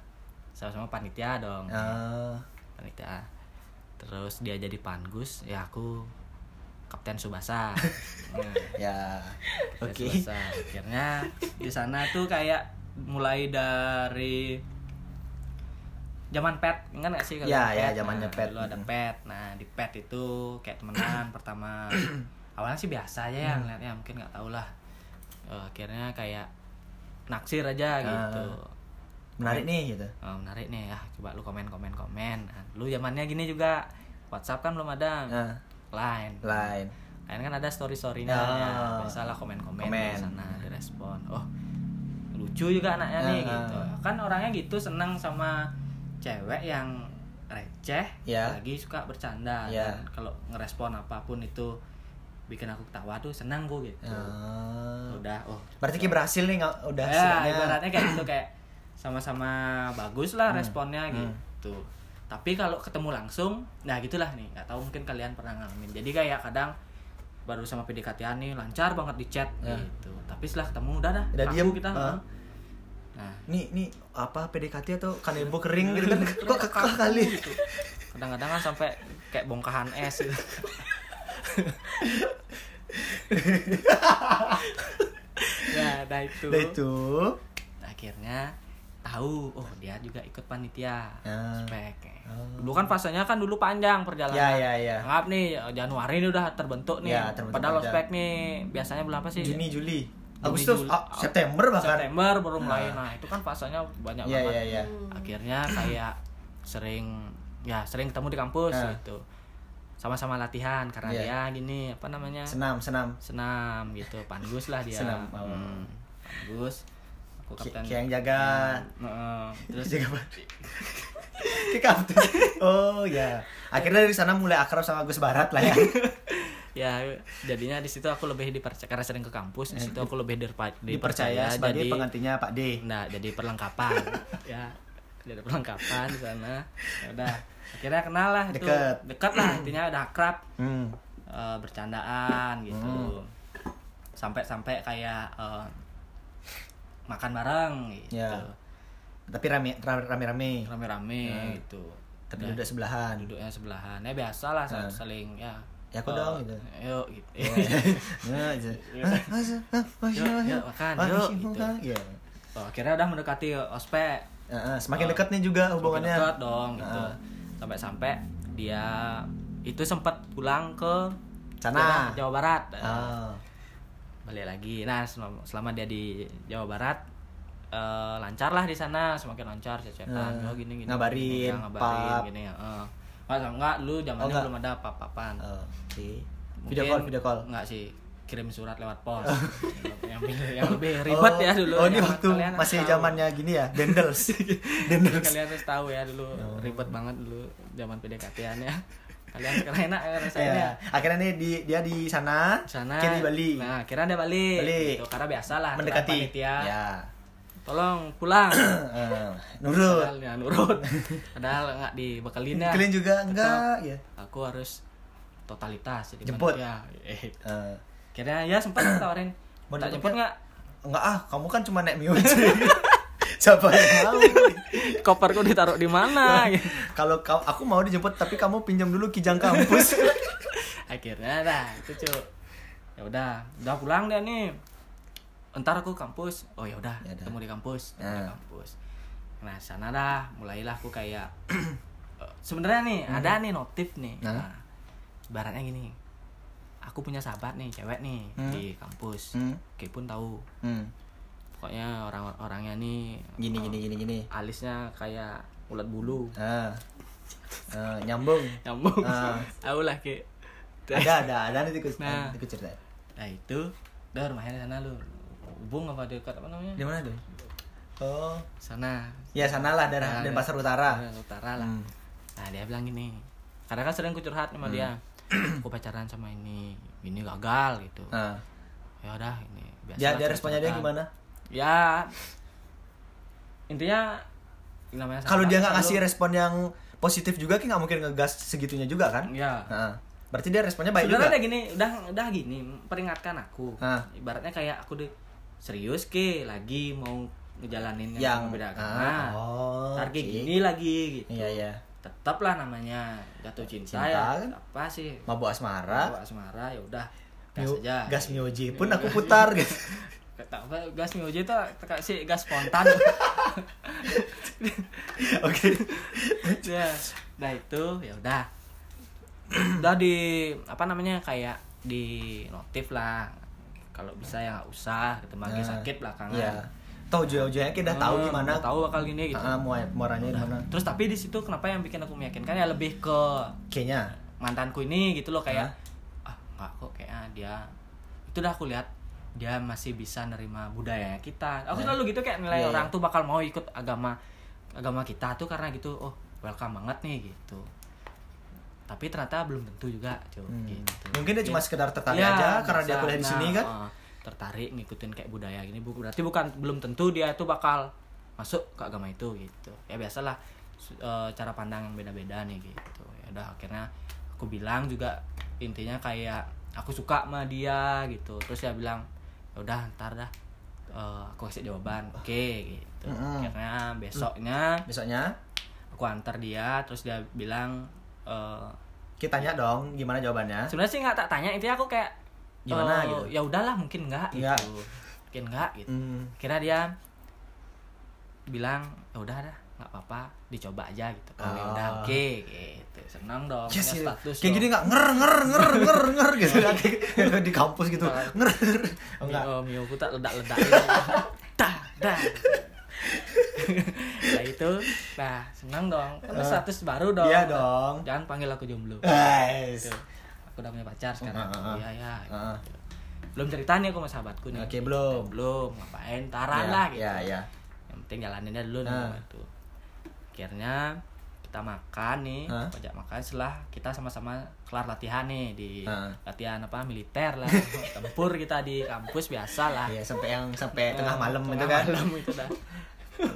sama-sama panitia dong Ah, panitia terus dia jadi pangus ya aku kapten subasa nah, ya. Oke. Subasa. akhirnya di sana tuh kayak mulai dari zaman pet kan gak sih kalau Ya, pet? ya, zamannya Nah, pet. dulu ada pet nah di pet itu kayak temenan pertama awalnya sih biasa aja ya ngeliatnya mungkin nggak tahu lah Eh, akhirnya kayak naksir aja gitu Menarik nih gitu. Oh, menarik nih ya coba lu komen komen komen nah, lu zamannya gini juga WhatsApp kan belum ada Nah, line lain. Lain kan ada story storynya Oh. ya biasalah komen komen Komen. di sana direspon oh lucu juga anaknya nih Ah. gitu kan orangnya gitu seneng sama cewek yang receh Ya. lagi suka bercanda. Dan kalau ngerespon apa pun itu bikin aku ketawa tuh seneng gue gitu Ah. udah oh Berarti kayak berhasil nih nggak udah ya ibaratnya kayak gitu kayak sama-sama bagus lah Hmm. responnya Hmm. gitu tapi kalau ketemu langsung nah gitulah nih nggak tahu mungkin kalian pernah ngalamin jadi kayak kadang baru sama PDKT nih lancar banget di chat Ya. gitu tapi setelah ketemu udah dah Udah diem, kita ah. nah Nih, nih apa PDKT atau kanebo kering gitu kan? Kok kali? gitu kadang-kadang kan sampai kayak bongkahan es gitu. ya nah itu Udah itu. akhirnya tahu oh dia juga ikut panitia Ah. spek Oh. dulu kan fasenya kan dulu panjang perjalanan Ya, ya, ya. Anggap nih Januari ini udah terbentuk nih Ya, terbentuk padahal panjang. ospek nih biasanya bulan apa sih Juni, Juli. Agustus, Juli. ah, September bahkan. September baru mulai Nah. nah itu kan fasenya banyak Iya, banget iya, iya. akhirnya kayak sering ya sering ketemu di kampus Ah. gitu sama-sama latihan karena Iya. dia gini apa namanya Senam, senam. senam gitu pangus lah dia Senam, oh. Hmm, pangus aku kapten yang jaga. Heeh. terus jaga? Kayak kapten. Oh ya. Akhirnya dari sana mulai akrab sama Gus Barat lah ya. ya jadinya di situ aku lebih dipercaya karena sering ke kampus di situ aku lebih dirpa- Dipercaya sebagai jadi penggantinya Pak D. nah jadi perlengkapan ya jadi perlengkapan di sana ya udah akhirnya kenal lah itu Deket. dekat lah intinya udah akrab Hmm. eh, bercandaan gitu Hmm. sampai-sampai kayak eh, makan bareng gitu Ya. Tapi rame ra- rame-rame. rame-rame Ya. gitu Tapi Udah, duduk sebelahan. duduknya sebelahan ya biasa lah Nah. saling ya Ya, aku eh, dong, gitu. yuk gitu Ya, Yuk, makan, ah, yuk, ah, gitu. ah, Iya. Oh, akhirnya udah mendekati ospek Semakin Oh. dekat nih juga Semakin hubungannya. dekat dong gitu Ah. sampai-sampai dia itu sempat pulang ke Sana. Jawa, Jawa Barat Ah. balik lagi nah selama, selama dia di Jawa Barat eh, lancar lah di sana semakin lancar cecetan Ah. oh gini gini Ngabarin, gini, ya, ngabarin pap. gini ya eh. nggak enggak dulu zamannya Oh, enggak. belum ada Oh, Oke. Mungkin- Video call, video call. enggak sih kirim surat lewat pos yang, yang lebih ribet oh, ya dulu Oh, ini yang waktu masih zamannya gini ya, dendels. dendels. kalian harus tahu ya dulu Oh. ribet banget dulu zaman PDKT-an ya kalian sekarang enak ya rasanya Ya. Akhirnya nih di, dia di sana, sana kini Bali. nah kira dia balik, Balik. Gitu, karena biasa lah mendekati. panitia Ya. tolong pulang Eh, Nurut. padahal ya nurut padahal nggak dibekelin ya Kalian juga enggak ya. aku harus totalitas jadi Jemput. panitia. eh Eh, kira ya sempat tawarin Mau tak jemput nggak enggak ah, kamu kan cuma naik Mio aja. Siapa yang mau? koperku ditaruh di mana gitu. Kalau kau aku mau dijemput tapi kamu pinjam dulu kijang kampus. akhirnya dah itu cu ya udah udah pulang deh nih entar aku kampus oh ya udah Ya udah. ketemu di kampus ketemu di Ya. kampus nah sana dah mulailah aku kayak eh, sebenarnya nih ada nih notif nih Nah. nah, ibaratnya gini aku punya sahabat nih cewek nih Hmm. di kampus Hmm. Oke pun tahu Hmm. pokoknya orang orangnya nih Gini eh, gini gini gini. alisnya kayak ulat bulu Ah. Eh, nyambung. nyambung tahu lah ke Ada ada ada nanti ikut Nah. ikut cerita. nah itu udah rumahnya di sana lu hubung apa dekat apa namanya Di mana tuh? Oh. sana Ya sana lah daerah Nah, dan pasar utara. Utara lah Hmm. nah dia bilang gini karena kan sering ku curhat sama dia aku pacaran sama ini ini gagal gitu Nah. ya udah ini biasa Dia lah dia responnya dia gimana? ya intinya Kalau dia nggak ngasih respon yang positif juga, kan nggak mungkin ngegas segitunya juga kan? ya Nah, berarti dia responnya baik sebenarnya juga. gini udah udah gini peringatkan aku Ah. ibaratnya kayak aku deh serius ke lagi mau ngejalanin yang, Yang beda agama oh, ntar kayak oke. gini lagi gitu Iya iya. Tetaplah namanya jatuh cinta, Cinta ya kan? apa sih Mabuk asmara. Bawa asmara ya udah gas Mio- aja gas mioji pun aku putar gitu. Kata apa gas mioji itu kasih gas spontan Oke. ya nah itu ya udah udah di apa namanya kayak di notif lah kalau bisa ya nggak usah gitu Nah, sakit belakangan Iya. Tahu jauh-jauhnya kita udah tahu Hmm, gimana. tahu bakal gini gitu Ah, mau muaranya gimana. terus tapi di situ kenapa yang bikin aku meyakinkan ya lebih ke Kayaknya. mantanku ini gitu loh kayak ah nggak kok kayaknya dia itu udah aku lihat dia masih bisa nerima budaya kita aku Nah. selalu gitu kayak nilai Iya, orang iya. tuh bakal mau ikut agama agama kita tuh karena gitu oh welcome banget nih gitu tapi ternyata belum tentu juga cuy Hmm. gitu Mungkin dia cuma sekedar tertarik Iya, aja karena dia bisa. kuliah di Nah, sini kan. uh, tertarik ngikutin kayak budaya gini. Bu berarti bukan belum tentu dia itu bakal masuk ke agama itu gitu. Ya biasalah uh, cara pandang yang beda-beda nih gitu. Ya udah akhirnya aku bilang juga intinya kayak aku suka sama dia gitu. Terus dia bilang ya udah ntar dah uh, aku kasih jawaban. Oke gitu. Mm-mm. akhirnya besoknya Besoknya? aku antar dia terus dia bilang uh, kita tanya dong gimana jawabannya. sebenarnya sih nggak tak tanya intinya aku kayak Gimana eh, gitu? ya udahlah mungkin nggak Nggak. gitu mungkin nggak gitu Hmm. kira dia bilang ya udah dah nggak apa-apa dicoba aja gitu kalau ya udah Ah. oke gitu senang dong Yes, punya iya. status kayak dong. gini nggak nger nger nger nger nger gitu di kampus gitu Ah. nger oh, enggak Mio, Mio ku tak ledak-ledak dah dah nah itu nah senang dong kan Ah. status baru dong Iya dong. jangan panggil aku jomblo guys Gitu. Aku udah punya pacar sekarang. Ah, ah, ah. iya ya Ah. belum cerita nih aku sama sahabatku nih. Oke, belum. belum. Ngapain? Taran Ya, lah gitu. ya ya yang penting jalaninnya dulu nih Nah. gitu. Akhirnya kita makan nih Hah? pajak makan. Setelah kita sama-sama kelar latihan nih di Hah. latihan apa militer lah. Tempur kita di kampus biasa lah. Iya, sampai yang sampai tengah malam Tengah itu kan. malam itu dah.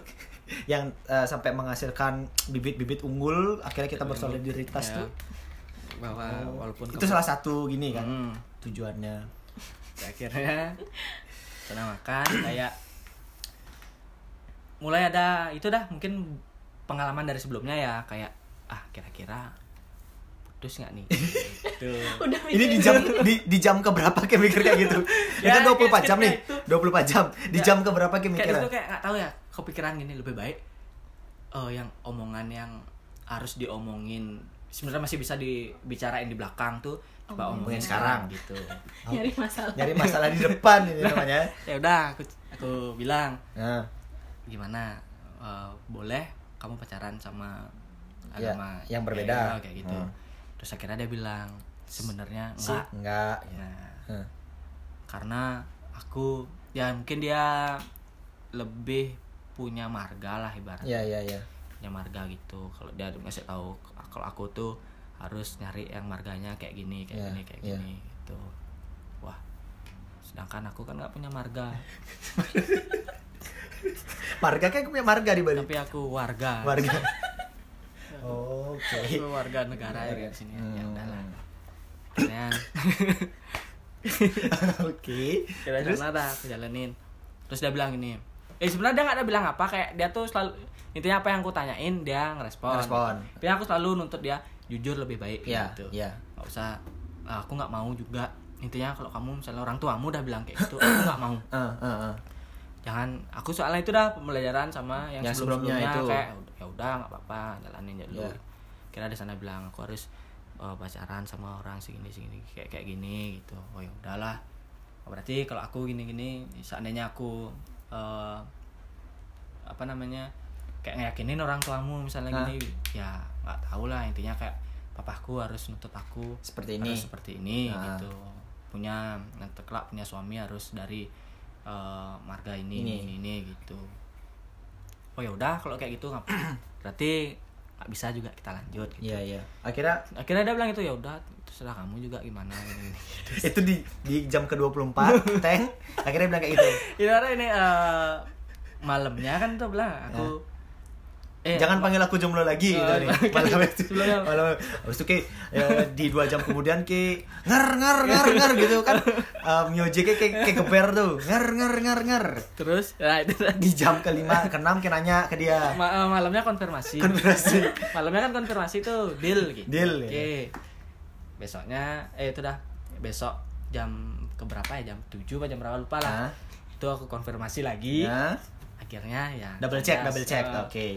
Yang eh, sampai menghasilkan bibit-bibit unggul akhirnya kita bersolidaritas Ya. tuh bahwa walaupun itu salah satu gini kan Hmm. tujuannya. Ya, akhirnya setelah makan kayak mulai ada itu dah mungkin pengalaman dari sebelumnya ya kayak ah kira-kira putus nggak nih? Gitu. Udah ini di jam di, di jam keberapa kayak mikir kayak gitu? Ya, itu 24 jam nih kayak 24 jam. Di Ya. jam keberapa kayak kayak mikir? itu kayak nggak tahu ya kepikiran gini lebih baik eh yang omongan yang harus diomongin sebenarnya masih bisa dibicarain di belakang tuh coba omongin Omongin sekarang. gitu. Nyari masalah. Nyari masalah di depan ini namanya. Ya udah aku aku bilang nah, gimana? Eh, boleh kamu pacaran sama Ya, agama yang berbeda. kayak, kayak gitu. Hmm. terus akhirnya dia bilang sebenarnya enggak. enggak. Nah, Hah. karena aku ya mungkin dia lebih punya marga lah ibaratnya. Ya ya ya punya marga gitu. Kalau dia ngasih tahu kalau aku tuh harus nyari yang marganya kayak gini kayak Ya, gini kayak ya. gini gitu. Wah sedangkan aku kan nggak punya marga. Marga kan punya marga di Bali. Tapi aku warga. Marga oke. Aku warga negara ya di sini. Ya Hmm. udahlah akhirnya oke. Kita terus? aku jalanin. Terus dia bilang gini eh sebenarnya dia nggak ada bilang apa kayak dia tuh selalu intinya apa yang aku tanyain dia ngerespon Ngerespon. tapi aku selalu nuntut dia jujur lebih baik ya gitu ya nggak usah "Ah, aku nggak mau juga intinya kalau kamu misalnya orang tuamu udah bilang kayak gitu aku nggak mau Ah, ah, ah. jangan aku soalnya itu dah pembelajaran sama yang, Yang sebelum sebelumnya sebelumnya itu. kayak ya udah nggak apa-apa jalanin aja dulu Ya. kira di sana bilang aku harus eh, pacaran sama orang segini segini kayak kayak gini gitu oh ya udahlah Oh, berarti kalau aku gini gini seandainya aku eh, apa namanya kayak ngeyakinin orang tuamu misalnya Hah? gini ya nggak tahu lah intinya kayak papaku harus nuntut aku seperti ini harus seperti ini Ah. gitu punya nanti kelak punya suami harus dari eh, marga ini Ini. ini ini, gitu oh ya udah kalau kayak gitu berarti nggak bisa juga kita lanjut gitu. Iya iya. Akhirnya akhirnya dia bilang itu ya udah terserah kamu juga gimana gini, gini. itu di di jam ke 24 Teng akhirnya bilang kayak gitu. Ibaratnya ini eh, malamnya kan tuh bilang aku eh Jangan panggil aku jomblo lagi gitu Oh, nih. iya. Malam itu. Malam. Habis itu Ki, ya, di dua jam kemudian ki ngar ngar ngar ngar gitu kan. Um, Myoje ki kayak kayak geber tuh. Ngar ngar ngar ngar. terus ya itu. Di jam kelima ke enam ki nanya ke dia. Ma- eh, malamnya konfirmasi Konfirmasi. malamnya kan konfirmasi tuh deal gitu Deal, oke ya. besoknya eh itu dah besok jam keberapa ya jam 7 apa jam berapa lupa lah Hah? itu aku konfirmasi lagi Ya. akhirnya ya Double check, double check. eh, Oke.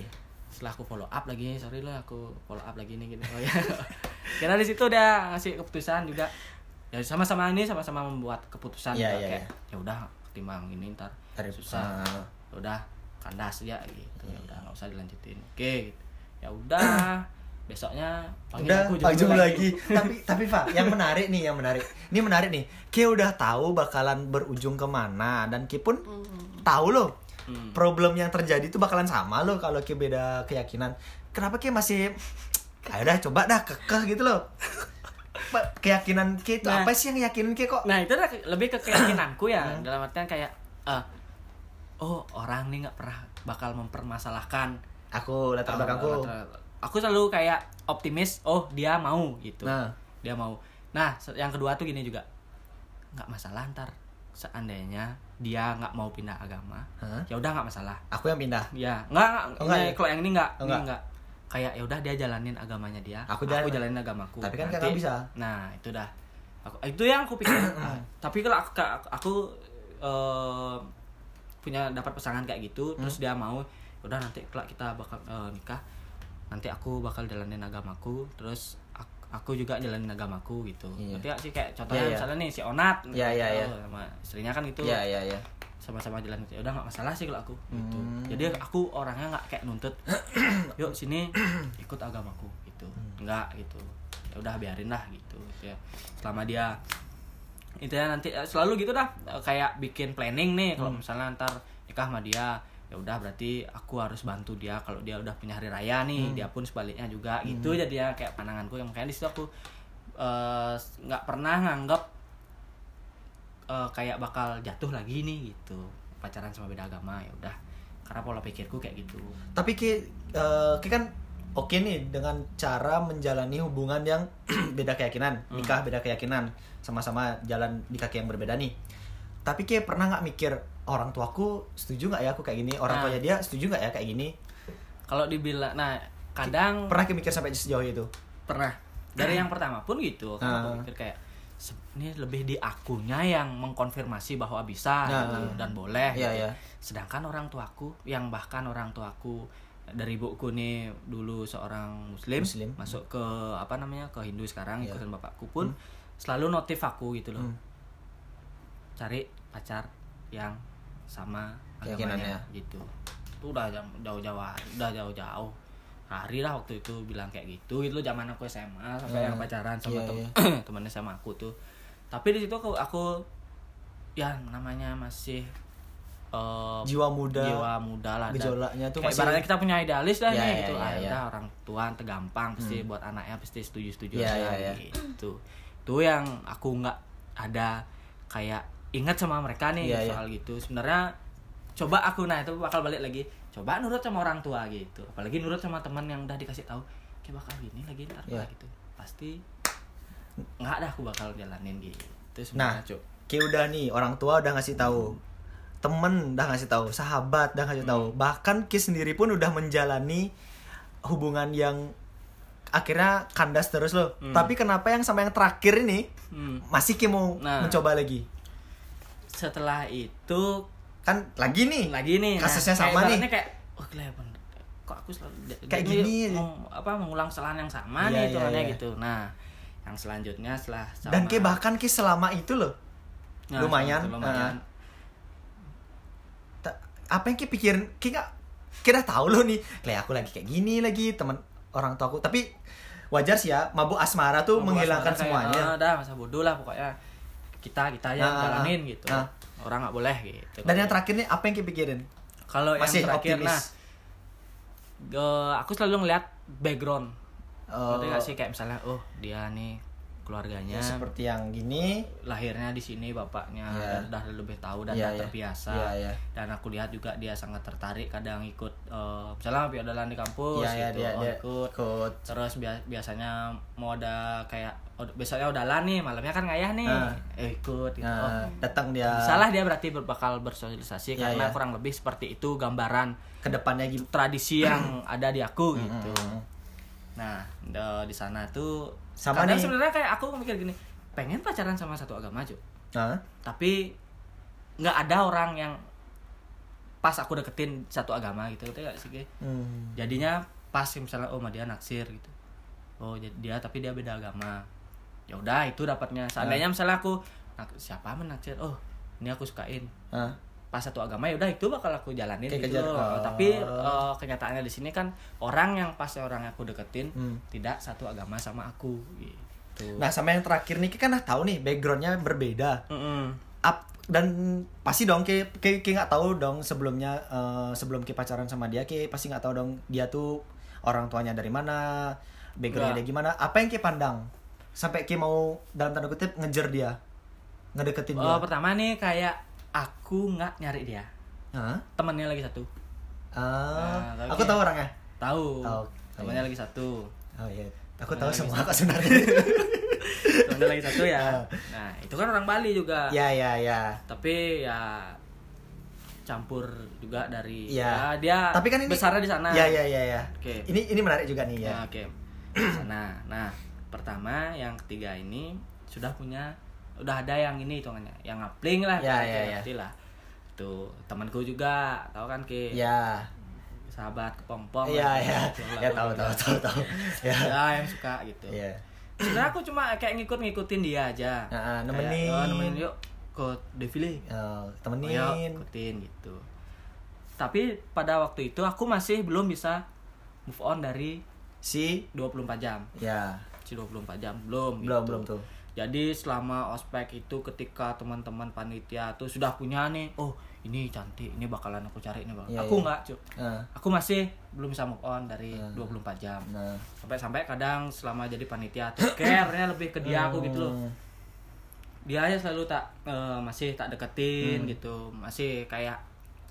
Setelah aku follow up lagi sorry lah aku follow up lagi nih gini oh ya karena di situ dia ngasih keputusan juga ya sama-sama ini sama-sama membuat keputusan Iya, juga iya, kayak ya udah ketimbang ini ntar Tarik- susah ah. Ya udah kandas aja gitu Iya. ya udah nggak usah dilanjutin oke gitu. ya udah besoknya panggil Udah, aku jomblo Jum lagi. tapi tapi Pak, yang menarik nih, yang menarik. Ini menarik nih. Ki udah tahu bakalan berujung ke mana dan Ki pun tahu loh Hmm. problem yang terjadi itu bakalan sama loh kalau Ki beda keyakinan. Kenapa Ki masih ayo dah coba dah kekeh gitu loh. Keyakinan Ki itu Nah. apa sih yang yakinin Ki kok? nah itu lebih ke keyakinanku ya Hmm. dalam artian kayak eh, oh orang nih nggak pernah bakal mempermasalahkan Aku latar Oh, belakangku. latar- aku selalu kayak optimis oh dia mau gitu Nah. dia mau nah yang kedua tuh gini juga nggak masalah ntar seandainya dia nggak mau pindah agama Hah? ya udah nggak masalah Aku yang pindah. ya nggak Oh, ya? kalau yang ini nggak Oh, ini nggak. kayak ya udah dia jalanin agamanya dia Aku jalan- jalanin agamaku Tapi kan Nanti- kakak bisa. nah itu dah aku, itu yang aku pikir Ah, tapi kalau aku, aku eh, punya dapat pasangan kayak gitu terus Hmm. dia mau udah nanti kelak kita bakal eh, nikah nanti aku bakal jalanin agamaku terus aku, juga jalanin agamaku gitu Iya. nanti sih kayak contohnya Iya, iya. misalnya nih si Onat Iya, iya, gitu, iya. sama istrinya kan gitu Iya, iya, iya. sama-sama jalan ya udah nggak masalah sih kalau aku gitu Hmm. jadi aku orangnya nggak kayak nuntut yuk sini ikut agamaku gitu Hmm. nggak gitu ya udah biarin lah gitu ya selama dia itu ya nanti eh, selalu gitu dah kayak bikin planning nih kalau Hmm. misalnya ntar nikah sama dia ya udah berarti aku harus bantu dia kalau dia udah punya hari raya nih Hmm. dia pun sebaliknya juga gitu. Jadi ya kayak pandanganku yang makanya di situ aku eh, nggak pernah nganggap eh, kayak bakal jatuh lagi nih gitu. Pacaran sama beda agama ya udah. Karena pola pikirku kayak gitu. Tapi Ki, eh, Ki kan oke nih dengan cara menjalani hubungan yang beda keyakinan Hmm. nikah beda keyakinan sama-sama jalan di kaki yang berbeda nih tapi kayak pernah nggak mikir orang tuaku setuju nggak ya aku kayak gini orang Nah. tuanya dia setuju nggak ya kayak gini kalau dibilang nah kadang pernah kayak mikir sampai sejauh itu pernah dari yang pertama pun gitu kan aku pikir kayak "Se- ini lebih di akunya yang mengkonfirmasi bahwa bisa Nah. gitu, dan boleh Iya, gitu. iya. sedangkan orang tuaku yang bahkan orang tuaku dari ibuku nih dulu seorang muslim, Muslim. masuk ke apa namanya ke Hindu sekarang Iya. ikutin bapakku pun selalu notif aku gitu loh Hmm. Cari pacar yang sama agamanya gitu. Itu udah jauh-jauh udah jauh-jauh. Hari lah waktu itu bilang kayak gitu. Itu zaman aku SMA sampai Hmm. yang pacaran sama Iya, tem iya. temennya sama aku tuh. Tapi di situ aku, aku ya namanya masih eh, jiwa muda. jiwa muda lah. Gejolaknya tuh kayak masih ibaratnya kita punya idealis dah Iya, nih iya, gitu. iya, ah, iya. udah orang tua tergampang pasti buat anaknya pasti setuju setuju Iya, aja iya, iya. gitu. Itu yang aku nggak ada kayak ingat sama mereka nih Iya, iya. soal gitu sebenarnya coba aku nah itu bakal balik lagi coba nurut sama orang tua gitu apalagi nurut sama teman yang udah dikasih tahu kayak bakal gini lagi ntar Iya. gitu pasti nggak ada aku bakal jalanin gitu Nah, Cuk. kayak udah nih orang tua udah ngasih tahu, temen udah ngasih tahu, sahabat udah ngasih tahu, bahkan Ki sendiri pun udah menjalani hubungan yang akhirnya kandas terus loh. Hmm. Tapi kenapa yang sama yang terakhir ini Hmm. masih Ki mau Nah. mencoba lagi? Setelah itu Kan lagi nih. lagi nih nah, Kasusnya kayak sama nih. ibaratnya kayak oh kelihatan kok aku selalu Kayak jadi gini. meng- apa mengulang kesalahan yang sama Iya, nih iya, hitungannya iya. gitu nah yang selanjutnya setelah sama Dan Ki bahkan Ki selama itu loh. Nah, lumayan, itu lumayan. Ta- apa yang Ki pikirin? Ki nggak Ki udah tahu loh nih. Kayak aku lagi kayak gini lagi teman orang tua aku. Tapi wajar sih ya, mabuk asmara tuh Mabuk menghilangkan asmara kayak, semuanya. "Ah, udah masa bodoh lah pokoknya kita kita aja yang Ah, ah, jalanin ah. gitu Ah. orang nggak boleh gitu Dan yang terakhir nih apa yang Ki pikirin? kalau yang terakhir optimis. nah ge- aku selalu ngeliat background Oh, Ngerti nggak sih kayak misalnya oh dia nih keluarganya ya, seperti yang gini. lahirnya di sini bapaknya dan udah lebih tahu dan udah iya. terbiasa Iya, iya. dan aku lihat juga dia sangat tertarik kadang ikut eh, misalnya piodalan di kampus Iya, iya, gitu dia, oh, dia ikut ikut. terus bia- biasanya mau ada kayak besoknya udalan nih malamnya kan ngayah nih. Eh ikut gitu. Nah, oh, datang dia. Salah dia berarti ber- bakal bersosialisasi Iya, karena iya. kurang lebih seperti itu gambaran ke depannya gitu. tradisi yang ada di aku gitu. Mm. nah de- di sana tuh Sama nih. sebenarnya kayak aku mikir gini pengen pacaran sama satu agama cuy Nah, tapi nggak ada orang yang pas aku deketin satu agama gitu. Gitu gak sih hmm. jadinya pas misalnya oh dia naksir gitu. Oh dia tapi dia beda agama ya udah itu dapatnya seandainya misalnya aku siapa menaksir oh ini aku sukain pas satu agama ya udah itu bakal aku jalanin Kayak gitu kejar- loh. oh. tapi eh, kenyataannya di sini kan orang yang pas orang aku deketin Hmm. tidak satu agama sama aku gitu Nah, sama yang terakhir nih kan udah tahu nih backgroundnya berbeda. Up dan pasti dong Ki Ki Ki nggak tahu dong sebelumnya eh, sebelum Ki pacaran sama dia Ki pasti nggak tahu dong dia tuh orang tuanya dari mana, backgroundnya dia gimana. Apa yang Ki pandang sampai Ki mau dalam tanda kutip ngejar dia, ngedeketin dia? Oh, pertama nih kayak aku nggak nyari dia Hah? temennya lagi satu Ah, Nah, aku tahu orangnya. tahu Oh, temennya lagi satu Oh iya, aku Temennya tahu semua kok sebenarnya. temennya lagi satu ya nah itu kan orang Bali juga ya ya ya. tapi ya campur juga dari Iya. ya, dia Tapi kan ini besarnya di sana Ya ya ya ya. Oke. Ini ini menarik juga nih ya. Nah, oke Di sana nah pertama yang ketiga ini sudah punya udah ada yang ini hitungannya yang ngapling lah Ya, kayak ya, ya. ngerti lah tuh temanku juga tahu kan ki Ya. sahabat kepompong Iya lah, ya. gitu Ya tahu tahu tahu tahu. Ya. ya yang suka gitu Iya. sebenarnya aku cuma kayak ngikut-ngikutin dia aja Nah, Kayak, nemenin. "Oh, nemenin yuk ke defile Oh, temenin. ikutin gitu tapi pada waktu itu aku masih belum bisa move on dari Si 24 jam ya. Si 24 jam belum Belum gitu. belum tuh. jadi selama ospek itu ketika teman-teman panitia tuh sudah punya nih oh ini cantik ini bakalan aku cari ini bang Iya, aku iya. nggak cuk Nah, aku masih belum bisa move on dari Hmm. 24 jam nah. sampai-sampai kadang selama jadi panitia tuh care-nya lebih ke dia aku gitu loh dia aja selalu tak eh, masih tak deketin Hmm. gitu masih kayak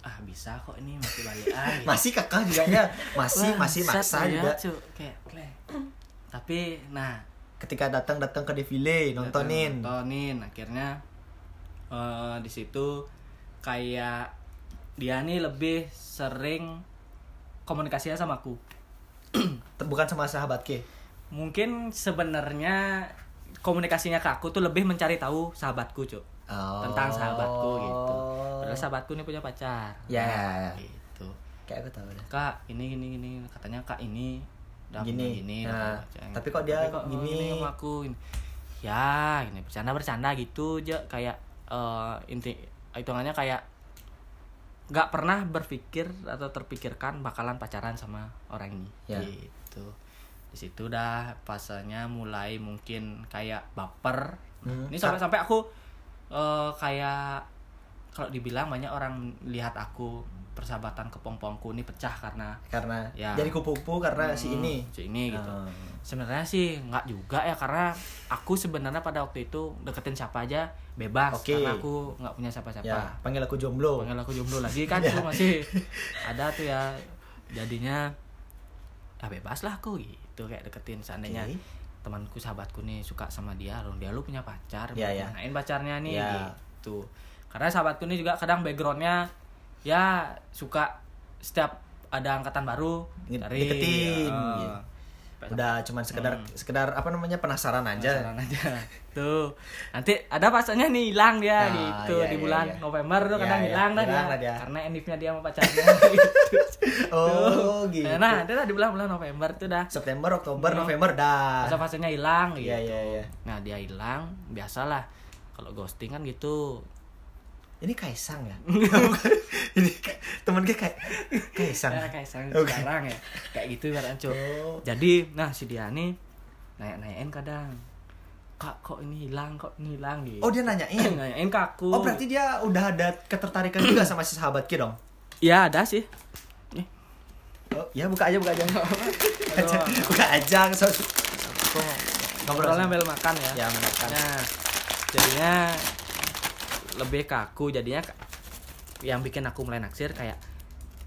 ah bisa kok ini masih balik ah gitu. Masih kakak juga nya masih Wah, masih maksa ya, juga. Kayak. Tapi nah Ketika datang datang ke defile nontonin. nontonin akhirnya eh, di situ kayak dia nih lebih sering komunikasinya sama aku Bukan sama sahabat ke. mungkin sebenarnya komunikasinya ke aku tuh lebih mencari tahu sahabatku cuk Oh. tentang sahabatku gitu padahal sahabatku nih punya pacar Ya. Nah, gitu Kayak aku tahu deh. kak ini gini gini katanya kak ini udah Gini. gini udah Nah, pacar. tapi kok dia oh, gini? sama aku ya ini bercanda bercanda gitu aja kayak eh, inti hitungannya kayak nggak pernah berpikir atau terpikirkan bakalan pacaran sama orang ini Ya. gitu di situ dah pasanya mulai mungkin kayak baper Hmm. ini sampai sampai aku eh, kayak kalau dibilang banyak orang lihat aku persahabatan kepompongku ini pecah karena Karena Ya. jadi kupu-kupu karena si Hmm, ini. si ini gitu Oh. sebenarnya sih nggak juga ya karena aku sebenarnya pada waktu itu deketin siapa aja bebas Oke. karena aku nggak punya siapa-siapa Ya, panggil aku jomblo. panggil aku jomblo lagi kan Ya. itu masih ada tuh ya jadinya ya bebas lah aku gitu kayak deketin seandainya Oke. temanku sahabatku nih suka sama dia loh dia lu punya pacar Ya, ya. pacarnya nih Ya. gitu karena sahabatku nih juga kadang backgroundnya ya suka setiap ada angkatan baru cari deketin, eh, gitu. Udah cuman sekedar sekedar apa namanya penasaran aja. Penasaran aja tuh nanti ada pasanya nih hilang dia Ah, gitu iya, di iya, bulan iya. November tuh Iya, kadang iya, hilang dia. lah dia. karena endifnya dia sama pacarnya gitu. Oh, gitu. nah dia lah di bulan bulan November tuh dah September, Oktober, Hmm. November dah. masa fasenya hilang gitu Iya, iya, iya. nah dia hilang biasalah kalau ghosting kan gitu Ini Kaisang ya? ini temen gue kayak Kaisang. kayak sekarang, Oke. sekarang ya kayak gitu kan Cuk. Oh. jadi nah si dia nih nanya nanyain kadang kak kok ini hilang kok ini hilang gitu Oh, dia nanyain. nanyain ke aku Oh, berarti dia udah ada ketertarikan juga sama si sahabat Ki dong? ya ada sih Nih, Oh, ya buka aja, buka aja. Buka aja, buka aja. So, Ngobrol ngobrolnya sambil makan ya Ya, makan. nah jadinya lebih ke aku jadinya yang bikin aku mulai naksir kayak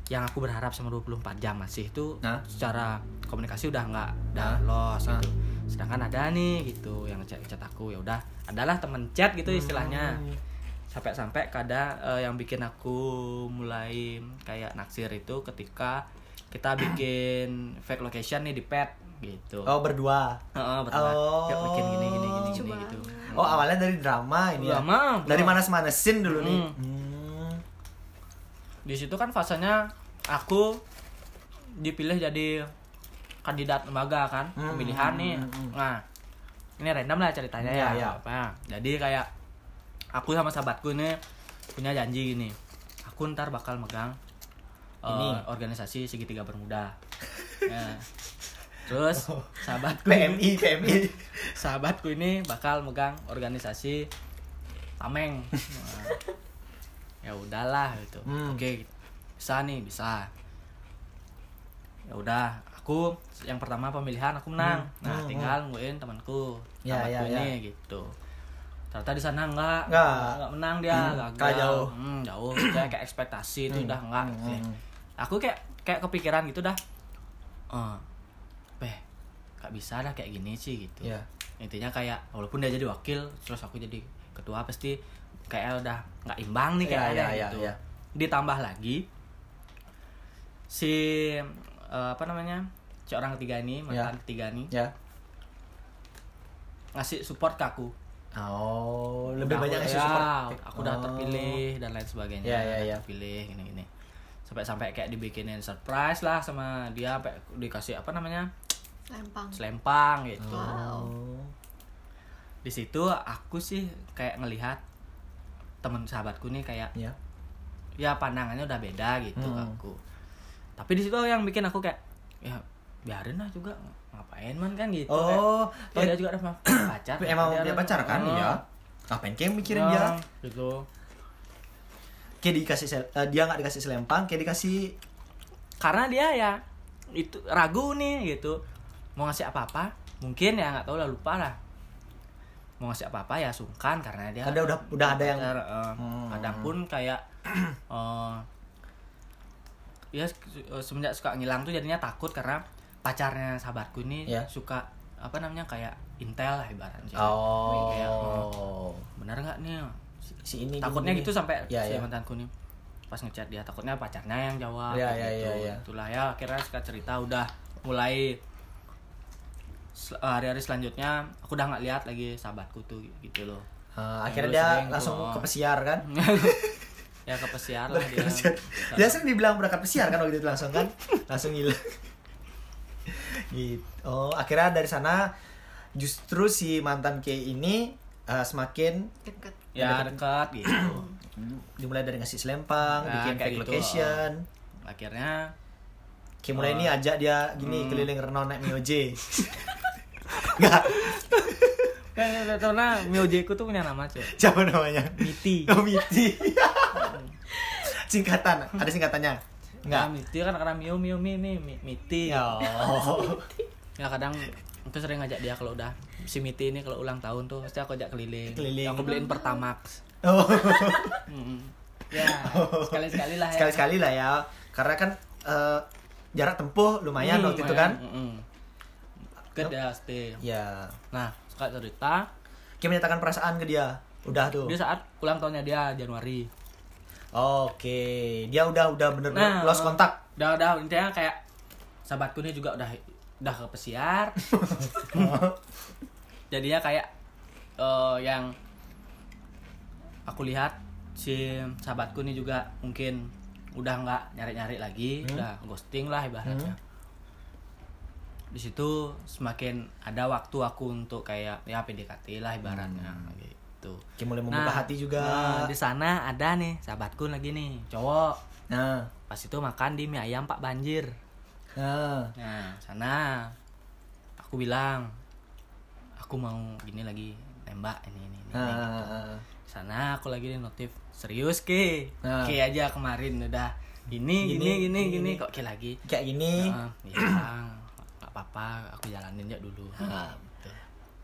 yang aku berharap sama 24 jam masih itu Nah. secara komunikasi udah nggak udah Nah. los Nah. gitu sedangkan ada nih gitu yang chat chat aku ya udah adalah temen chat gitu istilahnya Hmm. sampai-sampai kada eh, yang bikin aku mulai kayak naksir itu ketika kita bikin fake location nih di pet gitu Oh, berdua. Heeh, betul. Oh. Kayak bikin gini gini gini gini gitu. Oh, awalnya dari drama ini ya. Drama, Dari bro. manas-manasin dulu nih. Hmm. Hmm. Di situ kan fasenya aku dipilih jadi kandidat lembaga kan, Hmm, pemilihan nih. hmm, hmm. Nah, ini random lah ceritanya Iya, ya. iya. Apa. Jadi kayak aku sama sahabatku ini punya janji gini. Aku ntar bakal megang Ini. organisasi segitiga bermuda. Nah, Terus Oh. sahabatku ini- PMI, PMI. sahabatku ini bakal megang organisasi tameng Nah, ya udahlah gitu Hmm. oke bisa nih bisa ya udah aku yang pertama pemilihan aku menang Hmm. nah Hmm, tinggal nungguin temanku Ya, sahabatku ya, ini gitu ternyata di sana enggak Enggak. menang dia Hmm, gagal kalah jauh. Hmm, jauh kayak kayak ekspektasi itu Hmm, udah enggak hmm, sih. hmm. aku kayak kayak kepikiran gitu dah eh beh gak bisa dah kayak gini sih gitu Ya. intinya kayak walaupun dia jadi wakil terus aku jadi ketua pasti kayak udah nggak imbang nih kayak Ya, ya, ada ya, gitu ya. ditambah lagi si eh, apa namanya si orang ketiga ini mantan Ya. ketiga ini Ya. ngasih support ke aku Oh, lebih Udah banyak ngasih ya, support. aku udah Oh. terpilih dan lain sebagainya Ya, ya, udah ya. terpilih gini gini sampai sampai kayak dibikinin surprise lah sama dia sampai dikasih apa namanya lempang selempang gitu Wow. Oh. di situ aku sih kayak ngelihat temen sahabatku nih kayak Ya. ya pandangannya udah beda gitu ke Hmm. aku tapi di situ yang bikin aku kayak ya biarin lah juga ngapain man kan gitu kayak, Oh, toh ya, dia juga udah punya pacar emang Dia dia ada- pacar kan? Oh. Iya. Ngapain kayak mikirin Oh, dia? gitu Kayak dikasih sel- eh, dia nggak dikasih selempang, kayak dikasih karena dia ya itu ragu nih gitu mau ngasih apa-apa mungkin ya nggak tahu lah lupa lah mau ngasih apa-apa ya sungkan karena dia ada udah udah ada yang eh, Hmm. kadang pun kayak eh, ya se- semenjak suka ngilang tuh jadinya takut karena pacarnya sahabatku ini Ya. suka apa namanya kayak intel lah ibaratnya Kayak, Oh. benar nggak nih Si- Si ini takutnya gini, gitu sampai Ya, si ya. mantanku nih pas ngechat dia takutnya pacarnya yang jawab Ya, kayak ya, gitu. ya, ya. itulah ya akhirnya suka cerita udah mulai hari-hari selanjutnya aku udah nggak lihat lagi sahabatku tuh gitu loh Ah, akhirnya dia sering langsung ke pesiar kan? ya ke pesiar lah dia dia sering dibilang berangkat pesiar kan waktu itu langsung kan? Langsung hilang. gitu. Oh, akhirnya dari sana justru si mantan K ini eh, semakin deket ya dekat gitu dimulai dari ngasih selempang, Nah, bikin kayak fake gitu, location. akhirnya Kayak mulai Oh. ini ajak dia gini keliling Renault naik Mio J. Enggak, kan karena Mioje ku tuh punya nama cuy siapa namanya? Miti Oh, Miti. Singkatan, ada singkatannya. Enggak, Enggak. Miti kan karena Mio Mio Mi Mi Mi- Miti. Ya. Ya kadang itu sering ngajak dia kalau udah si Miti ini kalau ulang tahun tuh pasti aku ajak keliling. Keliling. Aku beliin Pertamax. Oh. Ya, sekali-sekali lah ya. Sekali-sekali lah ya. Karena kan eh, jarak tempuh lumayan Hmm, waktu itu kan. Mm-mm. Ke. Ya. Nah, suka cerita Kita menyatakan perasaan ke dia. Udah tuh. dia saat ulang tahunnya dia Januari. Oke, dia udah udah bener-bener Nah, lost kontak. Udah udah intinya kayak sahabatku ini juga udah udah ke pesiar. Jadinya kayak eh, yang aku lihat si sahabatku ini juga mungkin udah nggak nyari-nyari lagi, Hmm. udah ghosting lah ibaratnya. Di situ semakin ada waktu aku untuk kayak ya PDKT lah ibaratnya gitu. Kayak mulai membuka hati juga. nah, di sana ada nih sahabatku lagi nih, cowok. Nah, Pas itu makan di mie ayam Pak Banjir. nah, Nah, sana aku bilang aku mau gini lagi nembak ini ini ini. nah, nah. Sana aku lagi di notif serius ke. Nah. Ke aja kemarin udah gini Gini, gini gini gini, gini. kok ke lagi. kayak gini. Nah, ya apa-apa, aku jalanin aja dulu. Nah. Gitu.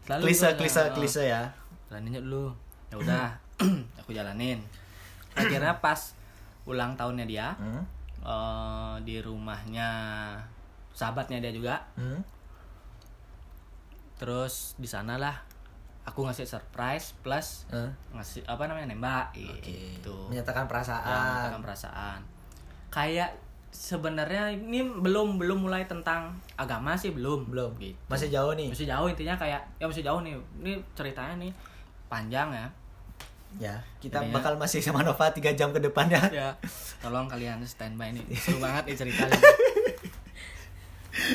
Selalu Klise, gua- klise, klise ya. jalanin aja dulu ya udah aku jalanin akhirnya pas ulang tahunnya dia Hmm. eh, di rumahnya sahabatnya dia juga Hmm. terus di sanalah aku ngasih surprise plus Eh, ngasih apa namanya nembak Oke. gitu Menyatakan Ya, perasaan. menyatakan perasaan kayak sebenarnya ini belum belum mulai tentang agama sih belum Belum. gitu Masih jauh nih. masih jauh intinya kayak ya masih jauh nih ini ceritanya nih panjang ya Ya, kita Jadinya- bakal masih sama Nova 3 jam ke depannya. ya tolong kalian standby nih seru banget nih ceritanya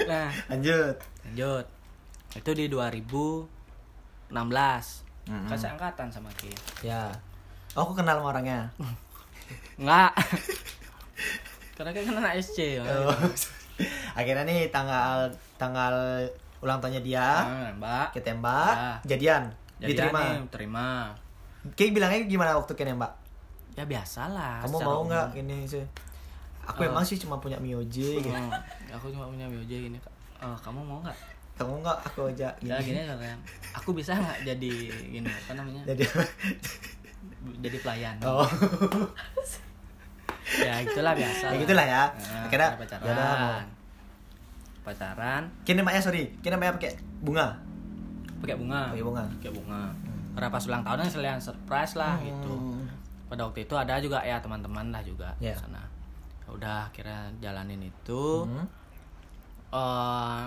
nah Lanjut. lanjut itu di 2016 Mm-mm. kan seangkatan sama Ki Ya. Oh, aku kenal sama orangnya. enggak karena kan anak SC ya. Oh. Akhirnya nih tanggal tanggal ulang tahunnya dia, Nah, mbak kita tembak, Ya. jadian, Jadi diterima. nih, terima Kayak bilangnya gimana waktu kena nembak? ya biasa lah Kamu mau nggak ini sih? Aku Eh. emang sih cuma punya Mio J gitu. Aku cuma punya BOJ gini Kak. Eh, kamu mau nggak Kamu nggak aku aja ya gini kan aku bisa nggak jadi gini apa namanya Jadi jadi pelayan Oh. ya itulah biasa Ya gitulah ya. Nah, Akhirnya ada ya udah, mau. pacaran pacaran Kini namanya sorry, kini namanya pakai bunga. pakai bunga Pakai bunga. pakai bunga karena pas ulang tahunnya selain surprise lah gitu Hmm. pada waktu itu ada juga ya teman-teman lah juga di Ya. sana Ya udah akhirnya jalanin itu Hmm. eh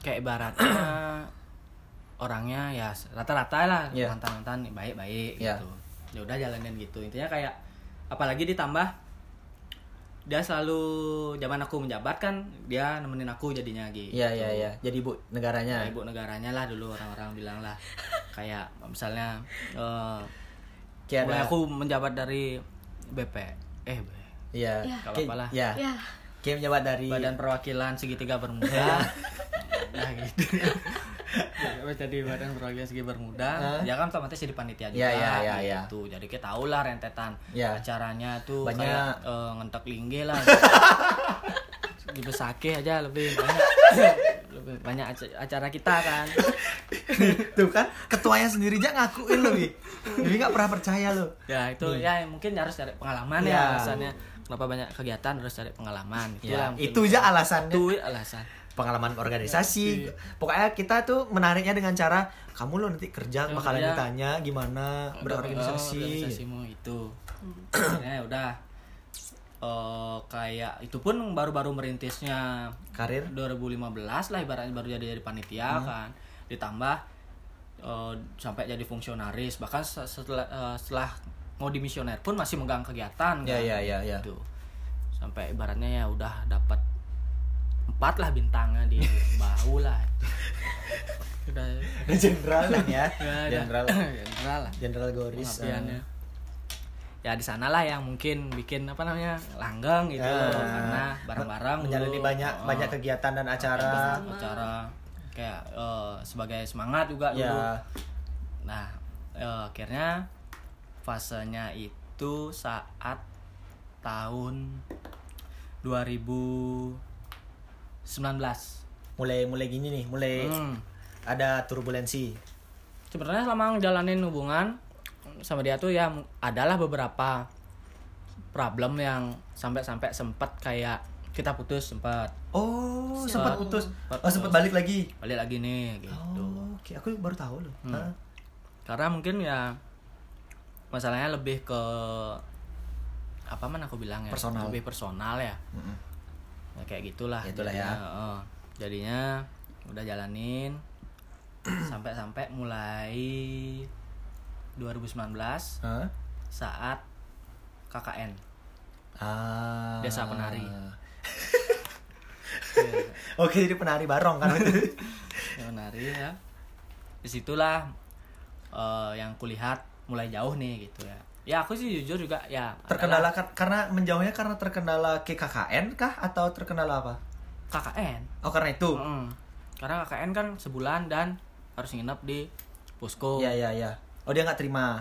kayak ibaratnya orangnya ya rata-rata lah Iya. mantan-mantan baik-baik Iya. gitu ya udah jalanin gitu intinya kayak apalagi ditambah dia selalu zaman aku menjabat kan dia nemenin aku jadinya gitu Iya iya iya. Jadi ibu negaranya. Ya, ibu negaranya lah dulu orang-orang bilang lah kayak misalnya eh Kayak mulai ada- aku menjabat dari BP eh Iya. Ya. Gak Kayak- apa-apa lah. Iya. ya Kayak menjabat dari Badan Perwakilan Segitiga Bermuda nah gitu jadi badan perwakilan segi bermuda Hah? ya kan otomatis jadi panitia juga Iya, iya, iya, iya. gitu jadi kita tahu lah rentetan Iya. acaranya tuh Banyak. kayak eh, ngentek lingge lah di besake aja lebih banyak lebih banyak aca- acara kita kan Tuh kan ketuanya sendiri aja ngakuin loh. Bibi nggak pernah percaya loh. ya itu ya mungkin harus cari pengalaman Iya. ya alasannya kenapa banyak kegiatan harus cari pengalaman gitu Ya, lah itu aja alasannya. itu alasan pengalaman organisasi. Iya. Pokoknya kita tuh menariknya dengan cara kamu lo nanti kerja Ya, bakalan kerja. ditanya gimana berorganisasi. Oh, organisasimu itu akhirnya ya udah Eh, kayak itu pun baru-baru merintisnya Karir 2015 lah ibaratnya baru jadi jadi panitia Hmm. kan ditambah eh, sampai jadi fungsionaris bahkan se- setelah eh, setelah mau dimisioner pun masih megang kegiatan Ya kan. ya ya ya. Gitu. sampai ibaratnya ya udah dapat empat lah bintangnya di bahu lah udah Jenderal kan ya. ya, Jenderal. general lah Jenderal Goris. pengabdiannya ya di sana lah yang mungkin bikin apa namanya langgeng gitu Ya. karena bareng-bareng menjalani dulu. banyak Oh, banyak kegiatan dan acara. acara kayak eh, sebagai semangat juga dulu Ya. nah eh, akhirnya fasenya itu saat tahun 2019 Mulai mulai gini nih, mulai Hmm. ada turbulensi. sebenarnya selama ngejalanin hubungan sama dia tuh ya adalah beberapa problem yang sampai-sampai sempat kayak kita putus sempat Oh, sempat Sempat. putus. Sempat Oh, sempat balik lagi. balik lagi nih gitu Oh, oke. Aku baru tahu loh. Hmm. Karena mungkin ya masalahnya lebih ke apa man aku bilang ya Personal. lebih personal ya Mm-mm. Ya, kayak gitulah Ya, itulah jadinya, ya. heeh. jadinya udah jalanin sampai-sampai mulai 2019 Hah? saat KKN Ah. Desa penari. Oke, jadi penari barong kan. ya, menari ya di situlah eh, yang kulihat mulai jauh nih gitu ya ya aku sih jujur juga ya terkendala adalah kar- karena menjauhnya karena terkendala ke KKN kah atau terkendala apa? KKN Oh, karena itu. Mm. karena KKN kan sebulan dan harus nginep di posko Iya, iya, iya. Oh, dia nggak terima.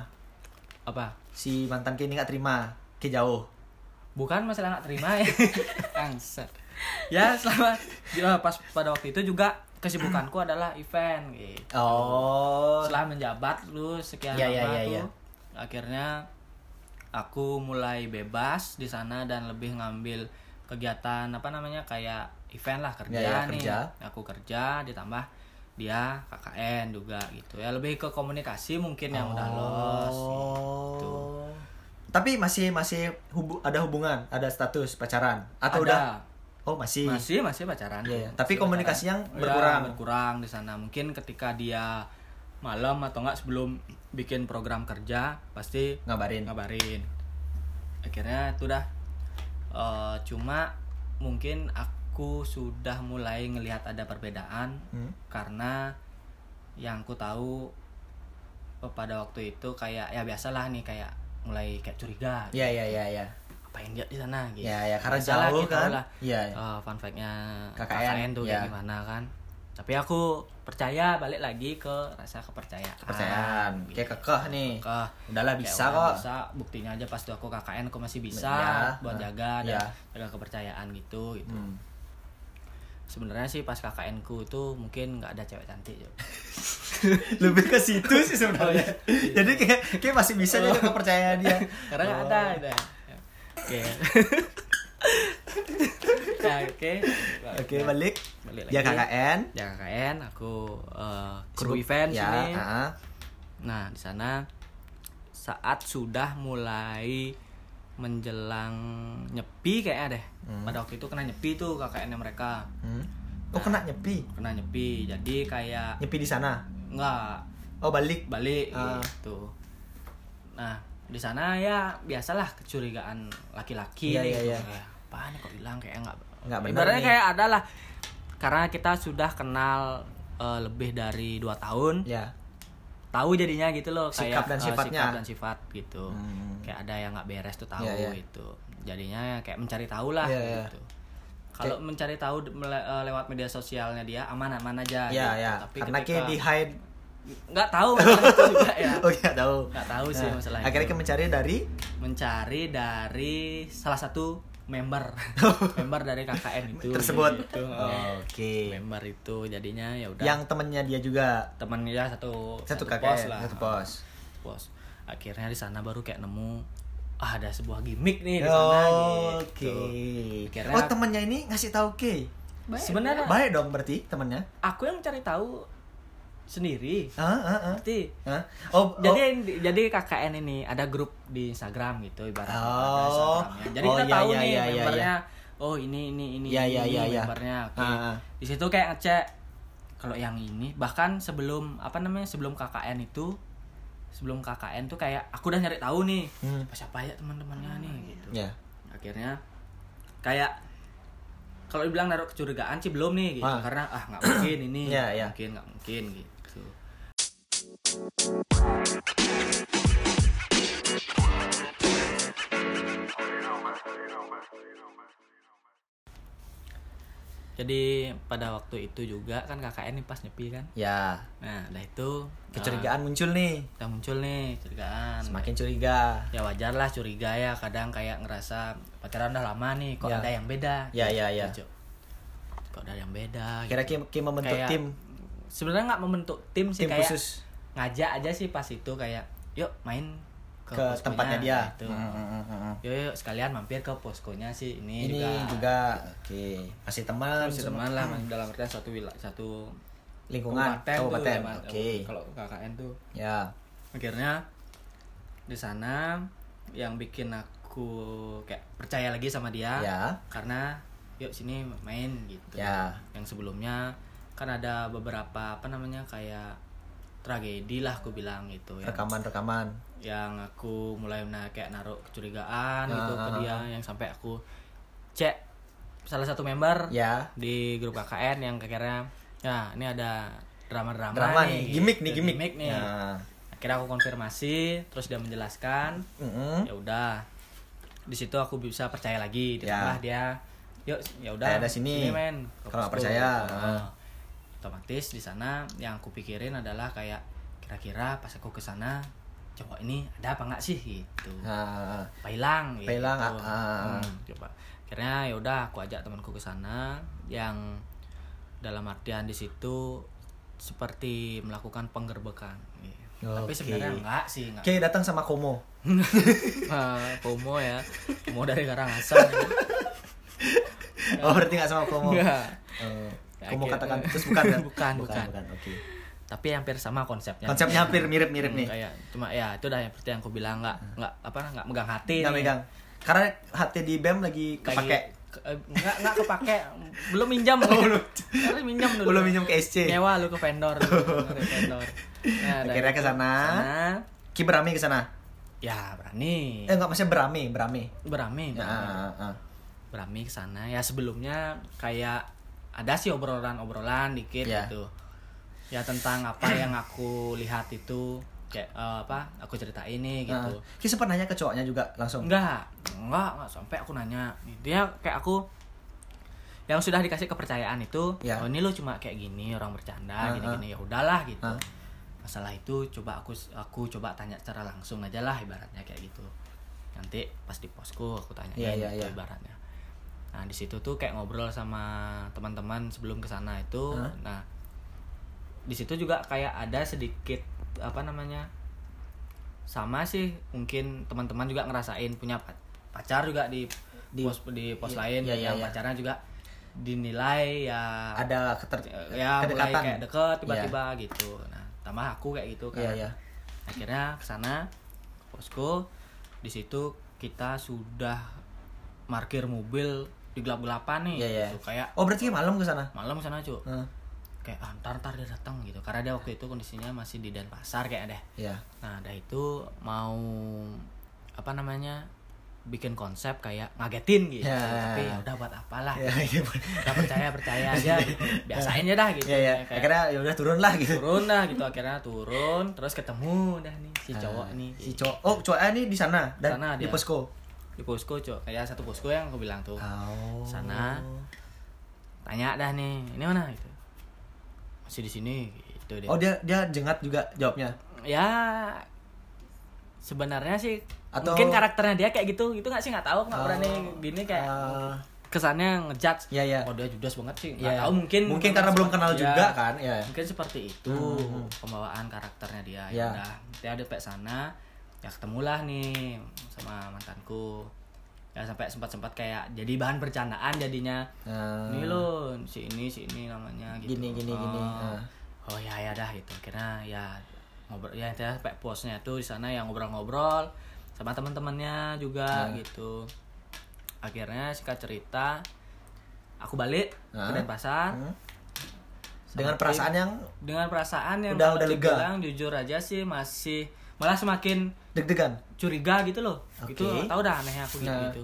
apa Si mantan ke ini nggak terima. Ke jauh. bukan masalah nggak terima ya ya selama ya, pas pada waktu itu juga kesibukanku adalah event gitu Oh. setelah menjabat lu sekian Iya, lama iya, iya, tuh iya. Akhirnya aku mulai bebas di sana dan lebih ngambil kegiatan apa namanya kayak event lah kerja Iya, iya, nih kerja. aku kerja ditambah dia KKN juga gitu ya lebih ke komunikasi mungkin yang udah los gitu. Oh. Tapi masih masih hubu ada hubungan, ada status pacaran atau Ada. udah? Oh, masih. masih masih pacaran Iya, iya. Masih Tapi komunikasi yang Ya, berkurang. berkurang di sana mungkin ketika dia malam atau enggak sebelum bikin program kerja pasti Ngabarin. ngabarin akhirnya itu dah Eh, cuma mungkin aku sudah mulai ngelihat ada perbedaan Hmm. karena yang ku tahu eh, pada waktu itu kayak ya biasalah nih kayak mulai kayak curiga Iya, iya, iya, iya. apain dia di sana gitu Ya, ya, karena Biasalah jauh kita kan. lah. Iya, iya. Eh, fun fact-nya KKN, KKN, tuh ya. kayak gimana kan tapi aku percaya balik lagi ke rasa kepercayaan Kepercayaan. gitu. Kayak kekeh nih. Kekeh. Udahlah bisa kok. bisa buktinya aja pas aku KKN aku masih bisa Ya, buat jaga ya. dan jaga kepercayaan gitu gitu Hmm. sebenarnya sih pas KKN ku itu mungkin nggak ada cewek cantik ya. Lebih ke situ sih sebenarnya. Jadi kayak kayak masih bisa jaga kepercayaan dia. karena nggak ada ada oke Nah, oke Oke, balik. balik Ya lagi. KKN. ya KKN aku eh, kru Sibuk. event ya, sini ah. Nah, di sana saat sudah mulai menjelang nyepi kayaknya deh. Hmm. Pada waktu itu kena nyepi tuh KKN mereka. Hmm. Oh, kena nyepi. Kena nyepi. Jadi kayak Nyepi di sana. enggak Oh, balik. balik gitu. Nah, di sana ya biasalah kecurigaan laki-laki Iya, iya, gitu. iya. Kayak, apaan kok bilang kayak enggak Nggak benar Ibaratnya kayak adalah karena kita sudah kenal eh, lebih dari dua tahun Ya. tahu jadinya gitu loh Sikap kayak dan eh, sifatnya. sikap dan sifat gitu Hmm. kayak ada yang nggak beres tuh tahu Iya, iya. gitu jadinya ya kayak mencari tahu lah Iya, iya. gitu kalau mencari tahu mele- eh, lewat media sosialnya dia aman aman aja Ya, gitu. ya. tapi Karena ketika kayak di hide. Nggak tahu masalah itu juga ya Oh, nggak tahu. nggak tahu sih Nah, masalah Akhirnya itu. mencari dari mencari dari salah satu member member dari KKN itu tersebut. gitu. Oke. member itu jadinya ya udah Yang temennya dia juga temannya ya satu satu, pos KKN, lah satu pos. pos akhirnya di sana baru kayak nemu ah, ada sebuah gimmick nih di sana Oke. gitu. Akhirnya- Oh temennya ini ngasih tahu Oke. Baik, Sebenarnya Baik dong berarti temennya. aku yang cari tahu sendiri. Ah, ah, ah. Berarti Hah? Oh, jadi jadi KKN ini ada grup di Instagram gitu ibaratnya Oh. Jadi Oh, kita iya, tahu iya, nih iya, iya, membernya oh ini ini ini Iya, ini, iya, ini iya, iya. membernya oke Ah, ah. di situ kayak ngecek kalau yang ini bahkan sebelum apa namanya sebelum KKN itu sebelum KKN tuh kayak aku udah nyari tahu nih Hmm. apa siapa ya teman-temannya nih gitu Ya. akhirnya kayak kalau dibilang naruh kecurigaan sih belum nih gitu Ah. karena ah nggak mungkin ini Iya, nggak iya. mungkin nggak mungkin gitu jadi pada waktu itu juga kan KKN nih pas nyepi kan Ya. nah udah itu Kecurigaan muncul nih. ah, udah muncul nih curigaan Semakin curiga. ya wajar lah curiga ya kadang kayak ngerasa pacaran udah lama nih kok Ya. ada yang beda Ya, ya, ya. Gitu. kok ada yang beda gitu. Kira Kim, Kim membentuk Kayak- tim sebenarnya nggak membentuk tim sih tim kayak khusus ngajak aja sih pas itu kayak yuk main ke, ke poskonya, tempatnya dia. gitu. Hmm, hmm, hmm, hmm. yuk, yuk sekalian mampir ke poskonya sih ini, Ini juga, juga, oke. Masih teman, masih teman lah masih dalam artian satu wilayah satu lingkungan kabupaten Oke. kalau KKN tuh Ya. akhirnya di sana yang bikin aku kayak percaya lagi sama dia Ya. karena yuk sini main gitu Ya. yang sebelumnya kan ada beberapa apa namanya kayak tragedi lah aku bilang gitu yang, Rekaman-rekaman. yang aku mulai nah, kayak naruh kecurigaan gitu Ah, ke ah, dia yang sampai aku cek salah satu member Ya. di grup KKN yang akhirnya ya ini ada drama-drama Drama nih, nih, gimmick nih, gitu, gimmick. nih Ya. akhirnya aku konfirmasi terus dia menjelaskan Mm-mm. ya udah di situ aku bisa percaya lagi ditambah Ya. dia yuk ya udah ada sini. men ke Kalau nggak posko." percaya, Heeh. Otomatis di sana yang aku pikirin adalah kayak kira-kira pas aku ke sana cowok ini ada apa nggak sih gitu Apa hilang, gitu. ah, ah. Hmm, coba akhirnya ya udah aku ajak temanku ke sana yang dalam artian di situ seperti melakukan penggerbekan gitu. tapi Oke. sebenarnya enggak sih enggak Oke, datang sama Komo. Ah, Pomo ya Pomo dari Karangasem Oh, berarti nggak sama Komo. Enggak. Oh, Komo akhirnya- katakan terus bukan kan? Bukan, bukan. Oke. tapi hampir sama konsepnya Konsepnya hampir mirip-mirip Hmm, nih. kayak cuma ya itu dah yang seperti yang aku bilang nggak nggak apa nggak megang hati Nggak megang. Karena hati di BEM lagi kepake. ke- eh, nggak nggak kepake belum minjam belum harus minjam dulu Belum minjem ke SC. nyewa lu ke vendor dulu, ke vendor nah, Akhirnya ke sana. Ki berami ke sana. ya berani Eh enggak maksudnya berami, berami. berani Ya, berani. ah, ah, ah. berani ke sana ya sebelumnya kayak ada sih obrolan-obrolan dikit Ya. gitu ya tentang apa yang aku lihat itu kayak eh, apa aku ceritain nih gitu Ah. Ki sempat nanya ke cowoknya juga langsung. enggak enggak enggak sampai aku nanya dia kayak aku yang sudah dikasih kepercayaan itu Ya. oh ini lo cuma kayak gini orang bercanda Ah, gini-gini ya udahlah gitu Ah. masalah itu coba aku aku coba tanya secara langsung aja lah ibaratnya kayak gitu nanti pas di posko aku tanya Iya, iya, gitu iya. ibaratnya nah di situ tuh kayak ngobrol sama teman-teman sebelum ke sana itu Hah? nah di situ juga kayak ada sedikit apa namanya sama sih mungkin teman-teman juga ngerasain punya pa- pacar juga di Di- pos di pos iya, lain iya, iya, yang iya. pacarnya juga dinilai ya Ada keter ya mulai kayak deket tiba-tiba gitu nah tambah aku kayak gitu kan Iya, iya. akhirnya ke sana posko di situ kita sudah parkir mobil di gelap-gelapan nih Iya, iya. gitu. kayak Oh, berarti malam ke sana. malam ke sana cuy Heeh. kayak ah, ntar ntar dia datang gitu karena dia waktu itu kondisinya masih di Denpasar kayak deh Iya. nah ada itu mau apa namanya bikin konsep kayak ngagetin gitu Ya. tapi ya udah buat apalah Iya, iya. kita percaya percaya aja gitu. biasain aja dah gitu Iya, iya. Kayak Akhirnya ya udah turun lah gitu. turun dah gitu akhirnya turun terus ketemu dah nih si Ah, cowok nih Si cowok. Oh, cowoknya ini di sana dan Sana di dia. posko. Di posko cowok kayak satu posko yang aku bilang tuh Oh. Sana. tanya dah nih ini mana gitu masih di sini gitu dia Oh, dia dia jengat juga jawabnya. ya sebenarnya sih Atau- mungkin karakternya dia kayak gitu gitu nggak sih nggak tahu nggak Oh. berani gini kayak Ah. kesannya ngejudge Iya, iya. oh dia judes banget sih nggak Iya. tahu mungkin Mungkin karena belum kenal Ya, juga kan, ya. mungkin seperti itu Hmm. pembawaan karakternya dia Ya. ya udah dia ada sana ya ketemulah nih sama mantanku ya sampai sempat sempat kayak jadi bahan bercandaan jadinya Nah, ini lo si ini si ini namanya gitu Gini, gini, oh, gini. Ah. oh ya ya dah gitu kira ya ngobrol ya intinya sampai posnya tuh di sana yang ngobrol-ngobrol sama teman-temannya juga Nah. gitu akhirnya singkat cerita aku balik Ah. ke Denpasar Hmm. dengan perasaan yang dengan perasaan yang Udah- udah lega. dibilang jujur aja sih masih malah semakin deg-degan curiga gitu loh Oke. itu tahu dah anehnya aku gitu, Nah. gitu.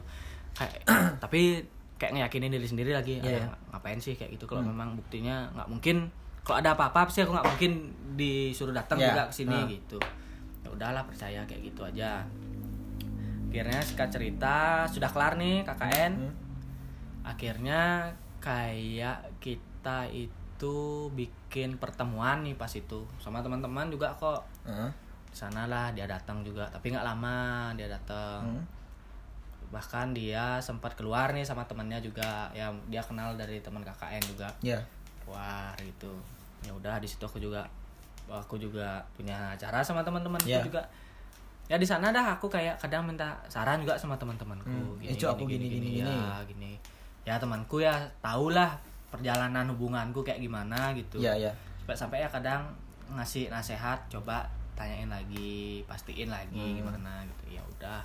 kayak tapi kayak ngeyakinin diri sendiri lagi Iya, "Ah, iya. ngapain sih kayak gitu kalau Hmm. memang buktinya nggak mungkin kalau ada apa-apa sih aku nggak mungkin disuruh datang Iya. juga ke sini Ah. gitu ya udahlah percaya kayak gitu aja akhirnya singkat cerita sudah kelar nih KKN Hmm. akhirnya kayak kita itu bikin pertemuan nih pas itu sama teman-teman juga kok Heeh. Sana lah dia datang juga. Tapi nggak lama dia datang. Hmm. bahkan dia sempat keluar nih sama temannya juga. Ya dia kenal dari teman KKN juga. Ya. Wah gitu. Ya udah di situ aku juga aku juga punya acara sama teman-temanku Ya. juga. Ya di sana dah aku kayak kadang minta saran juga sama teman-temanku. Hmm. Eh, Cuk, aku gini, gini, ya gini. Ya temanku ya tahulah perjalanan hubunganku kayak gimana gitu. Ya ya. Sampai sampai ya kadang ngasih nasehat coba tanyain lagi pastiin lagi Hmm. gimana gitu. Ya udah.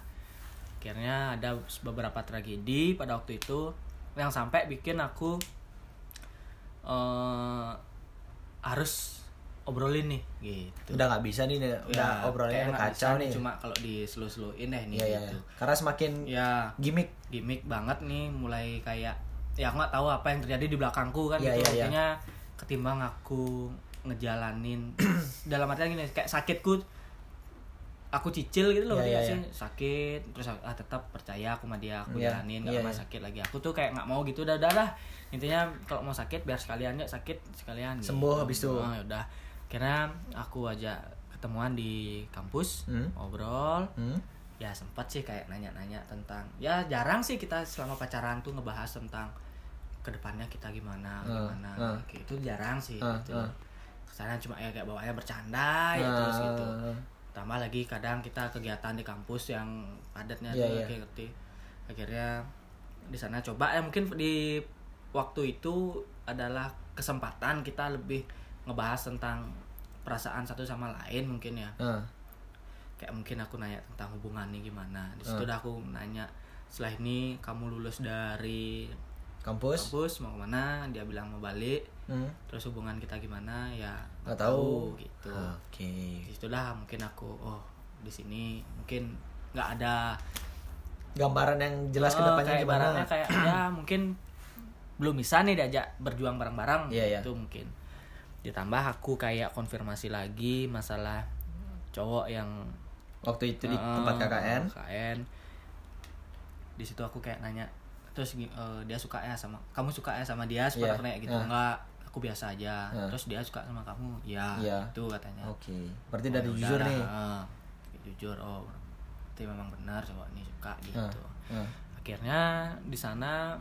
Akhirnya ada beberapa tragedi pada waktu itu. Yang sampai bikin aku eh harus obrolin nih gitu. Udah nggak bisa nih udah Ya, obrolannya kacau nih cuma kalau diselu-seluin deh nih iya, gitu. iya. karena semakin ya. gimmick. Gimmick banget nih mulai kayak ya aku nggak tahu apa yang terjadi di belakangku kan Iya, gitu. iya. Artinya ketimbang aku ngejalanin dalam artian gini kayak sakitku aku cicil gitu loh nggak iya. sih sakit terus ah tetap percaya aku sama dia aku Iya, jalanin iya, lama iya. sakit lagi aku tuh kayak nggak mau gitu udah udah lah intinya kalau mau sakit biar sekalian ya sakit sekalian gitu. Sembuh habis itu. ya udah karena aku aja ketemuan di kampus Hmm. ngobrol Hmm? ya sempat sih kayak nanya-nanya tentang ya jarang sih kita selama pacaran tuh ngebahas tentang ke depannya kita gimana Ah, gimana ah. kayak itu jarang sih Ah, gitu ah. Ke sana cuma ya kayak bawaannya bercanda ya terus gitu. Ah, tambah lagi kadang kita kegiatan di kampus yang padatnya tuh iya. kayak ngerti. Akhirnya di sana coba ya mungkin di waktu itu adalah kesempatan kita lebih ngebahas tentang perasaan satu sama lain mungkin ya. Ah. kayak mungkin aku nanya tentang hubungan nih gimana. Di situ udah aku nanya setelah ini kamu lulus dari kampus? kampus mau ke mana? Dia bilang mau balik. Hmm. terus hubungan kita gimana? Ya nggak tahu. Gitu. Oke. Di situ dah mungkin aku oh di sini mungkin nggak ada gambaran yang jelas ke Oh, depannya kayak gimana? kayak ya mungkin belum bisa nih diajak berjuang bareng-bareng Iya, iya. itu mungkin. Ditambah aku kayak konfirmasi lagi masalah cowok yang waktu itu di eh, tempat KKN KKN di situ aku kayak nanya terus eh, dia suka ya sama kamu suka ya sama dia seperti aku nanya gitu? Ah. enggak aku biasa aja Ah. terus dia suka sama kamu ya Iya. itu katanya oke berarti Oh, dari ya jujur udah nih ah. jujur oh berarti memang benar cowok ini suka gitu Ah, ah. akhirnya di sana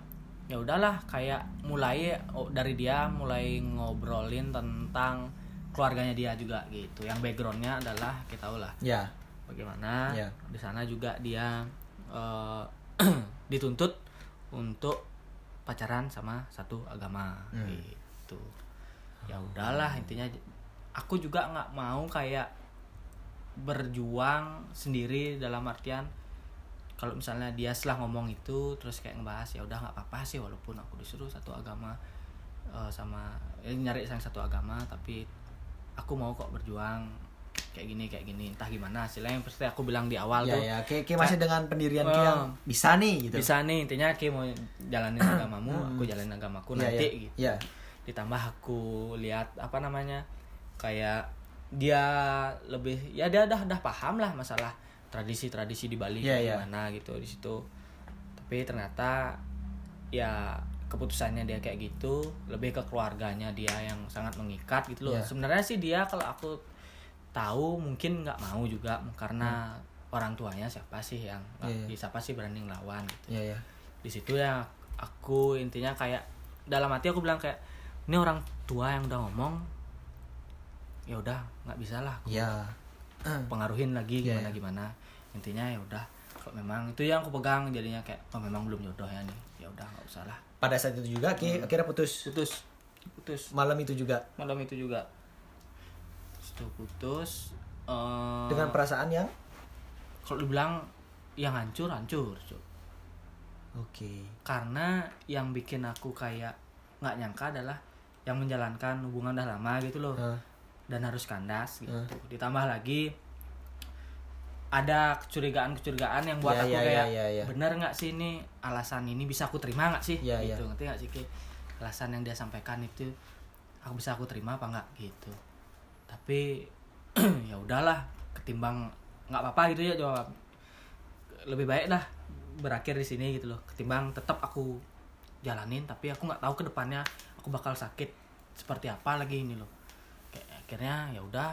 ya udahlah kayak mulai oh, dari dia mulai ngobrolin tentang keluarganya dia juga gitu yang backgroundnya adalah kita tahu lah ya bagaimana Ya. di sana juga dia eh, dituntut untuk pacaran sama satu agama Hmm. gitu ya udahlah intinya aku juga nggak mau kayak berjuang sendiri dalam artian kalau misalnya dia setelah ngomong itu terus kayak ngebahas ya udah nggak apa-apa sih walaupun aku disuruh satu agama eh, sama ya, nyari yang satu agama tapi aku mau kok berjuang kayak gini kayak gini entah gimana hasilnya yang pasti aku bilang di awal ya tuh ya kayak kayak masih dengan pendirian Ki Oh. yang bisa nih gitu bisa nih intinya Ki mau jalanin agamamu aku jalanin agamaku Iya, nanti iya. gitu Iya. Ditambah aku lihat apa namanya kayak dia lebih ya dia udah udah paham lah masalah tradisi-tradisi di Bali Iya, kayak iya. gimana gitu di situ tapi ternyata ya keputusannya dia kayak gitu lebih ke keluarganya dia yang sangat mengikat gitu loh Iya. sebenarnya sih dia kalau aku tahu mungkin nggak mau juga karena orang tuanya siapa sih yang Hmm. Iya, iya. siapa sih berani ngelawan gitu Iya, iya. di situ ya aku intinya kayak dalam hati aku bilang kayak ini orang tua yang udah ngomong ya udah nggak bisa lah. Aku Iya. pengaruhin lagi Iya, gimana iya. gimana. Intinya ya udah kalau memang itu yang aku pegang jadinya kayak oh memang belum jodoh ya nih. Ya udah nggak usah lah. Pada saat itu juga Ki, akhirnya putus? Putus. Putus. Malam itu juga? Malam itu juga. Itu putus eh, dengan perasaan yang? kalau dibilang yang hancur hancur Cuk. oke. Karena yang bikin aku kayak nggak nyangka adalah yang menjalankan hubungan udah lama gitu loh Hah. dan harus kandas gitu Hah. ditambah lagi ada kecurigaan-kecurigaan yang buat Ya, aku ya, kayak ya, ya, ya. bener nggak sih ini alasan ini bisa aku terima nggak sih Ya, gitu ya. ngerti nggak sih Ki? alasan yang dia sampaikan itu aku bisa aku terima apa nggak gitu tapi ya udahlah ketimbang nggak apa-apa gitu ya jawab lebih baik dah berakhir di sini gitu loh ketimbang tetap aku jalanin tapi aku nggak tahu ke depannya aku bakal sakit seperti apa lagi ini loh. Kayak akhirnya ya udah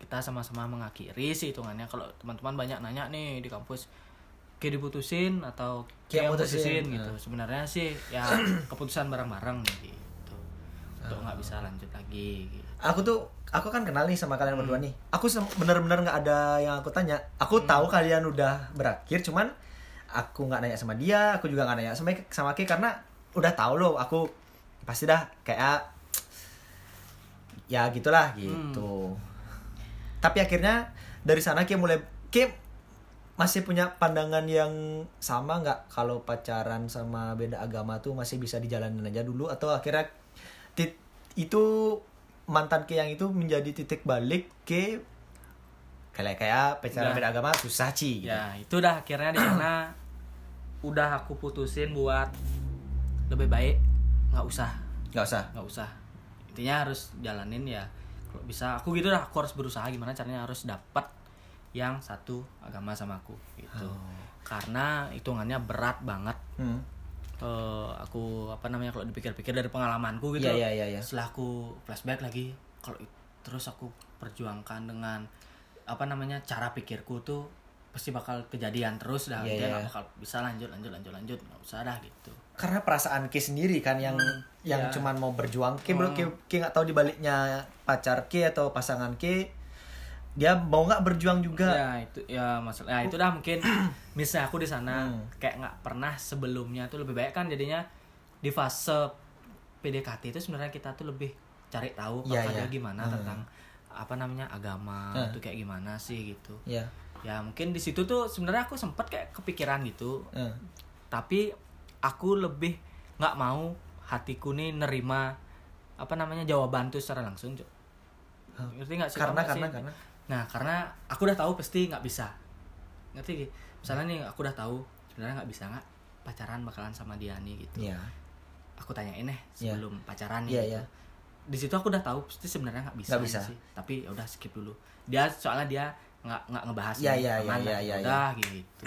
kita sama-sama mengakhiri sih hitungannya. Kalau teman-teman banyak nanya nih di kampus kayak diputusin atau kayak putusin. putusin? Gitu. Sebenarnya sih ya keputusan bareng-bareng gitu. Untuk nggak bisa lanjut lagi gitu. aku tuh aku kan kenal nih sama kalian berdua nih. Aku bener-bener nggak ada yang aku tanya. Aku tahu kalian udah berakhir cuman aku nggak nanya sama dia aku juga nggak nanya sama sama Ki karena udah tahu loh aku pasti dah kayak ya gitulah gitu. Tapi akhirnya dari sana Ki mulai Ki masih punya pandangan yang sama nggak? Kalau pacaran sama beda agama tuh masih bisa dijalanin aja dulu atau akhirnya tit- itu mantan ke yang itu menjadi titik balik ke kayak kayak pacaran Udah. beda agama susah Ci gitu. ya itu dah akhirnya di sana. Udah aku putusin buat lebih baik nggak usah nggak usah nggak usah intinya harus jalanin ya kalau bisa aku gitu dah aku harus berusaha gimana caranya harus dapat yang satu agama sama aku gitu Oh. karena hitungannya berat banget hmm. Eh, aku apa namanya kalau dipikir-pikir dari pengalamanku gitu Iya, loh. iya, iya, iya. setelah aku flashback lagi kalau terus aku perjuangkan dengan apa namanya cara pikirku tuh pasti bakal kejadian terus dah Iya, Dia iya. nggak bakal bisa lanjut lanjut lanjut lanjut nggak usah dah gitu karena perasaan Ki sendiri kan yang yang ya. cuman mau berjuang Ki belum Ki Ki nggak tahu dibaliknya pacar Ki atau pasangan Ki dia mau nggak berjuang juga ya itu ya masalah ya itu dah mungkin misalnya aku di sana Hmm. kayak nggak pernah sebelumnya tuh lebih baik kan jadinya di fase PDKT itu sebenarnya kita tuh lebih cari tahu Iya, kalau iya. dia gimana Hmm. tentang apa namanya agama Hmm. itu kayak gimana sih gitu ya ya mungkin di situ tuh sebenarnya aku sempet kayak kepikiran gitu Eh. tapi aku lebih nggak mau hatiku nih nerima apa namanya jawaban tuh secara langsung Cok. Hah. ngerti nggak sih karena karena sih? karena nah karena aku udah tahu pasti nggak bisa ngerti misalnya nih aku udah tahu sebenarnya nggak bisa nggak pacaran bakalan sama dia nih gitu ya aku tanyain deh Iya. sebelum pacaran nih Iya, gitu. iya. di situ aku udah tahu pasti sebenarnya nggak bisa, Nggak bisa. sih tapi ya udah skip dulu dia soalnya dia nggak nggak ngebahas Iya, iya, aman iya, lah, iya, iya, udah gitu.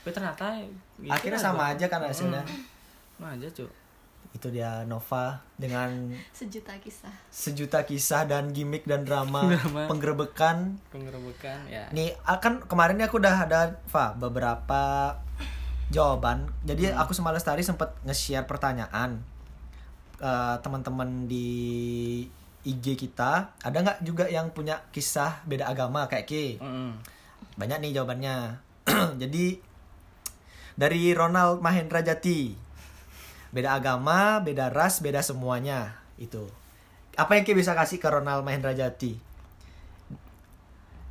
Tapi ternyata gitu akhirnya sama aja kan hasilnya. Mm, sama aja cuy itu dia Nova dengan sejuta kisah. sejuta kisah dan gimmick dan drama, Drama. penggerebekan. Penggerebekan ya. Nih akan kemarin ini aku udah ada Fa, beberapa jawaban. Jadi aku sama Lestari sempat nge-share pertanyaan eh, teman-teman di IG kita ada nggak juga yang punya kisah beda agama kayak Ki? Mm-mm. banyak nih jawabannya. Jadi dari Ronald Mahendra Jati beda agama beda ras beda semuanya. Itu. Apa yang Ki bisa kasih ke Ronald Mahendra Jati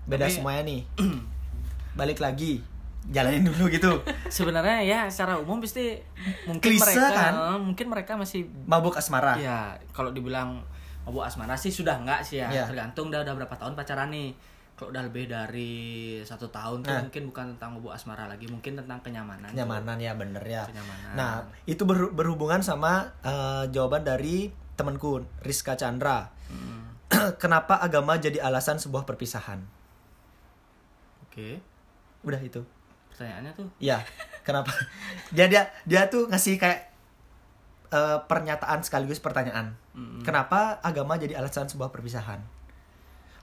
beda Tapi- semuanya nih. Balik lagi. Jalanin dulu gitu. Sebenarnya ya secara umum pasti mungkin Klise, mereka kan? mungkin mereka masih mabuk asmara. Ya kalau dibilang mabuk asmara sih sudah enggak sih ya Iya. tergantung udah udah berapa tahun pacaran nih kalau udah lebih dari satu tahun tuh Nah. mungkin bukan tentang mabuk asmara lagi mungkin tentang kenyamanan kenyamanan ya bener ya Kenyamanan. nah itu ber- berhubungan sama eh, jawaban dari temanku Rizka Chandra Hmm. kenapa agama jadi alasan sebuah perpisahan oke udah itu pertanyaannya tuh Ya, kenapa? Dia dia dia tuh ngasih kayak eh, pernyataan sekaligus pertanyaan. Mm-mm. Kenapa agama jadi alasan sebuah perpisahan?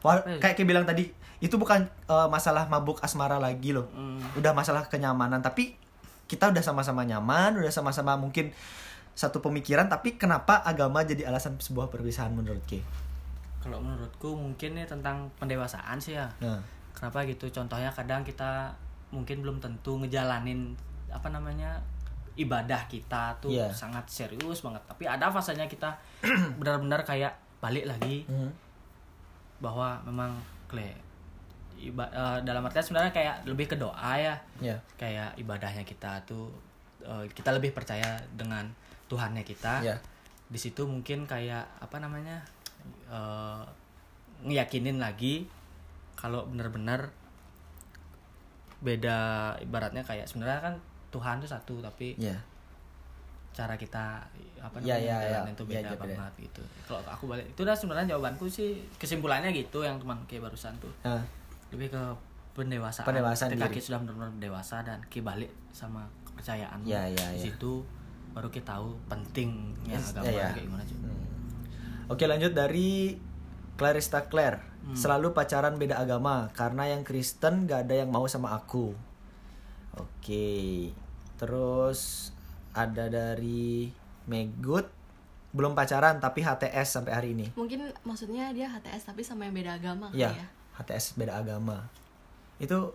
Wah, Eh. kayak kayak bilang tadi, itu bukan eh, masalah mabuk asmara lagi loh. Mm. Udah masalah kenyamanan, tapi kita udah sama-sama nyaman, udah sama-sama mungkin satu pemikiran, tapi kenapa agama jadi alasan sebuah perpisahan menurut Ki? kalau menurutku mungkin nih tentang pendewasaan sih ya Nah, kenapa gitu contohnya kadang kita mungkin belum tentu ngejalanin apa namanya ibadah kita tuh Iya. sangat serius banget tapi ada fasanya kita benar-benar kayak balik lagi Hmm. bahwa memang kle iba- eh, dalam artian sebenarnya kayak lebih ke doa ya Ya. kayak ibadahnya kita tuh eh, kita lebih percaya dengan Tuhannya kita Ya. di situ mungkin kayak apa namanya eh, ngeyakinin lagi kalau benar-benar beda ibaratnya kayak sebenarnya kan Tuhan tuh satu tapi Ya. cara kita apa Ya, namanya ya, ya. jalanin tuh Ya, beda ya, beda. banget gitu kalau aku balik itu dah sebenarnya jawabanku sih kesimpulannya gitu yang teman kayak barusan tuh Ah, lebih ke pendewasaan Pendewasaan kita sudah benar-benar dewasa dan kita balik sama kepercayaan Ya, ya, di ya. situ baru kita tahu pentingnya Yes, agama ya, ya. kayak gimana cuy Hmm. Oke lanjut dari Clarista Claire Hmm. Selalu pacaran beda agama Karena yang Kristen gak ada yang mau sama aku Oke Terus Ada dari Megut Belum pacaran tapi HTS sampai hari ini. Mungkin maksudnya dia HTS tapi sama yang beda agama Iya kali ya. HTS beda agama. Itu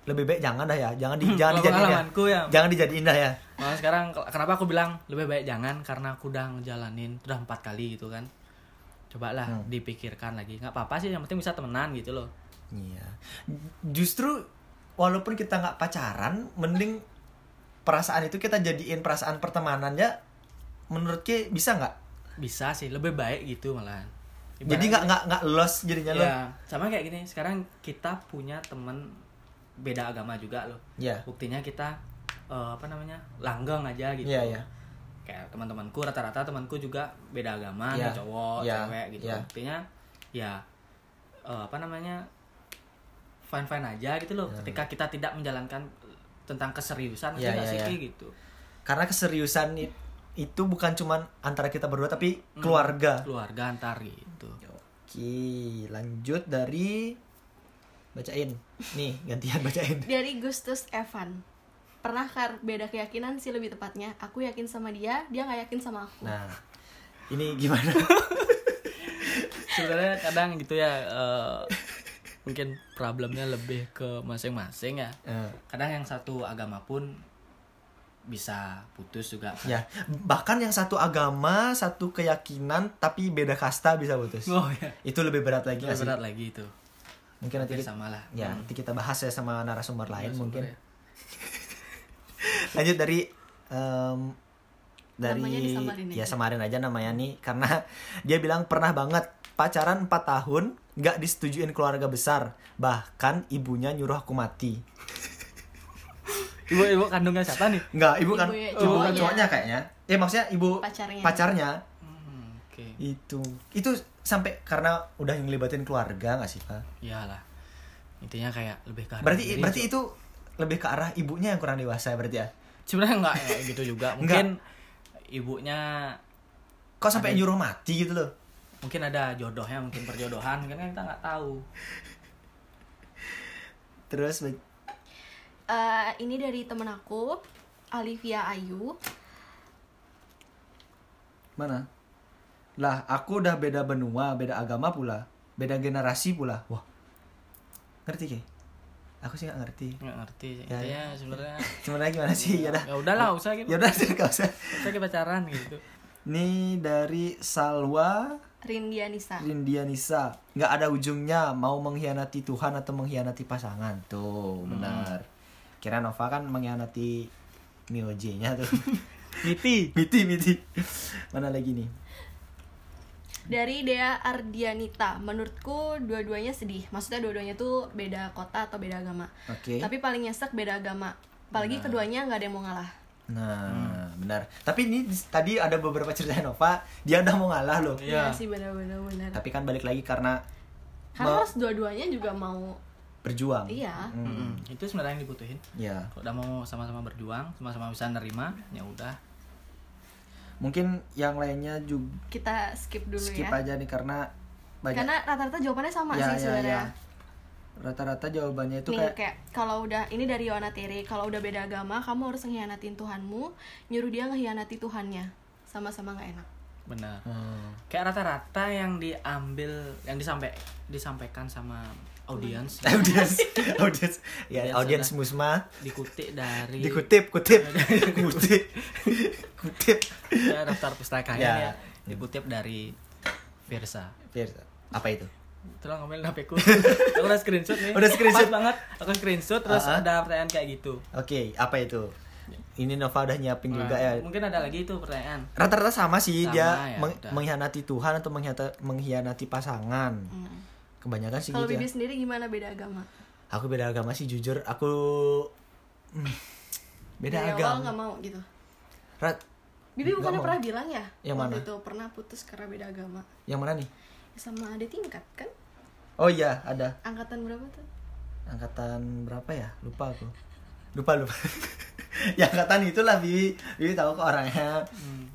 Lebih baik jangan dah ya. Jangan, di, Hmm, jangan dijadiin ya. ya. Jangan dijadiin dah ya. Malah sekarang kenapa aku bilang lebih baik jangan? Karena aku udah ngejalanin udah empat kali gitu kan. Cobalah Hmm. dipikirkan lagi. Nggak apa-apa sih yang penting bisa temenan gitu loh. Iya. Justru walaupun kita nggak pacaran, mending perasaan itu kita jadiin perasaan pertemanan ya. Menurut Ki bisa nggak? bisa sih lebih baik gitu malahan Jadi nggak nggak nggak lost jadinya lo. ya sama kayak gini sekarang kita punya temen beda agama juga loh Iya. buktinya kita eh, apa namanya langgeng aja gitu Iya, iya. kayak teman-temanku rata-rata temanku juga beda agama Iya. ada cowok Iya, cewek gitu iya. buktinya ya eh, apa namanya fine fine aja gitu loh ketika kita tidak menjalankan tentang keseriusan Iya, ya, iya, iya. gitu Karena keseriusan itu bukan cuman antara kita berdua tapi Hmm. keluarga. keluarga antar gitu Oke, lanjut dari bacain. Nih, gantian bacain. Dari Gustus Evan. Pernah kar beda keyakinan sih lebih tepatnya. Aku yakin sama dia, dia nggak yakin sama aku. Nah, ini gimana? sebenarnya kadang gitu ya eh, mungkin problemnya lebih ke masing-masing ya Eh, kadang yang satu agama pun bisa putus juga kan. ya, bahkan yang satu agama, satu keyakinan tapi beda kasta bisa putus. oh ya Itu lebih berat lagi lebih berat lagi itu Mungkin nanti kita, sama lah ya, Hmm. nanti kita bahas ya sama narasumber lain Narasumber mungkin. ya. Lanjut dari em, dari ya samarin aja namanya nih karena dia bilang pernah banget pacaran 4 tahun nggak disetujuin keluarga besar. Bahkan ibunya nyuruh aku mati. Ibu ibu kandungnya siapa nih? Nggak ibu kan Ibu ya, ibu kan cowoknya. kayaknya. Eh maksudnya ibu Pacarnya. pacarnya. Hmm, oke. Itu. Itu sampai karena udah ngelibatin keluarga nggak sih pak? Iyalah. Intinya kayak lebih ke arah berarti diri, berarti Cok. itu lebih ke arah ibunya yang kurang dewasa berarti ya? Sebenarnya enggak ya, gitu juga. Mungkin ibunya kok sampai nyuruh mati gitu loh mungkin ada jodohnya mungkin perjodohan mungkin kan kita nggak tahu terus Eh, ini dari temen aku, Alivia Ayu. Mana? Lah, aku udah beda benua, beda agama pula, beda generasi pula. Wah. Ngerti, Ki? Aku sih gak ngerti. nggak ngerti sih. Ya, intinya sebenarnya Sebenarnya gimana sih? Ya udah. ya udahlah usah gitu Ya udah, gak usah. usah kita pacaran gitu Nih dari Salwa Rindianisa. Rindianisa. Nggak ada ujungnya mau mengkhianati Tuhan atau mengkhianati pasangan. Tuh, benar. Kira Nova kan mengkhianati Mioje-nya tuh. Miti miti, miti. Mana lagi nih? Dari Dea Ardianita. Menurutku dua-duanya sedih. Maksudnya dua-duanya tuh beda kota atau beda agama. Oke. Tapi paling nyesek beda agama. Apalagi keduanya nggak ada yang mau ngalah. Nah, benar. Tapi ini di- tadi ada beberapa cerita Nova, dia udah mau ngalah loh. Iya. Iya sih benar-benar benar. Tapi kan balik lagi karena harus dua-duanya juga mau berjuang. iya. Hmm, Mm-mm. itu sebenarnya yang dibutuhin Ya. kalau udah mau sama-sama berjuang sama-sama bisa nerima ya udah Mungkin yang lainnya juga Kita skip dulu skip ya. aja nih karena banyak Karena rata-rata jawabannya sama ya, sih ya, sebenarnya. ya. Rata-rata jawabannya itu Nih kayak kayak kalau udah ini dari Yohana Tere, kalau udah beda agama, kamu harus ngehianatin Tuhanmu, nyuruh dia ngehianati Tuhannya. Sama-sama nggak enak. benar. Hmm, kayak rata-rata yang diambil yang disampai disampaikan sama audiens. Audiens. Audiens. Ya Audiens musma. dikutip dari dikutip kutip. Kutip. Kutip. Ya, daftar pustakanya Ya. ya. dikutip dari Versa Fir, apa itu terus ngambil HP ku aku udah screenshot nih Udah screenshot? Pas banget aku screenshot terus Ah, ah. ada pertanyaan kayak gitu oke apa itu ini Nova udah nyiapin juga Nah, ya mungkin ada lagi itu pertanyaan rata-rata sama sih Sama, dia ya, meng- udah. mengkhianati Tuhan atau mengkhianati, mengkhianati pasangan Hmm. kebanyakan sih Kalau gitu Bibi ya. sendiri gimana beda agama? aku beda agama sih jujur aku hmm, beda Dari awal agama nggak mau gitu. Rat, Bibi bukannya pernah bilang ya? Yang waktu mana? itu pernah putus karena beda agama. yang mana nih Ya, sama ada tingkat kan? oh iya ada Angkatan berapa tuh? angkatan berapa ya lupa aku lupa lupa ya angkatan itulah Bibi Bibi tahu kok orangnya Hmm.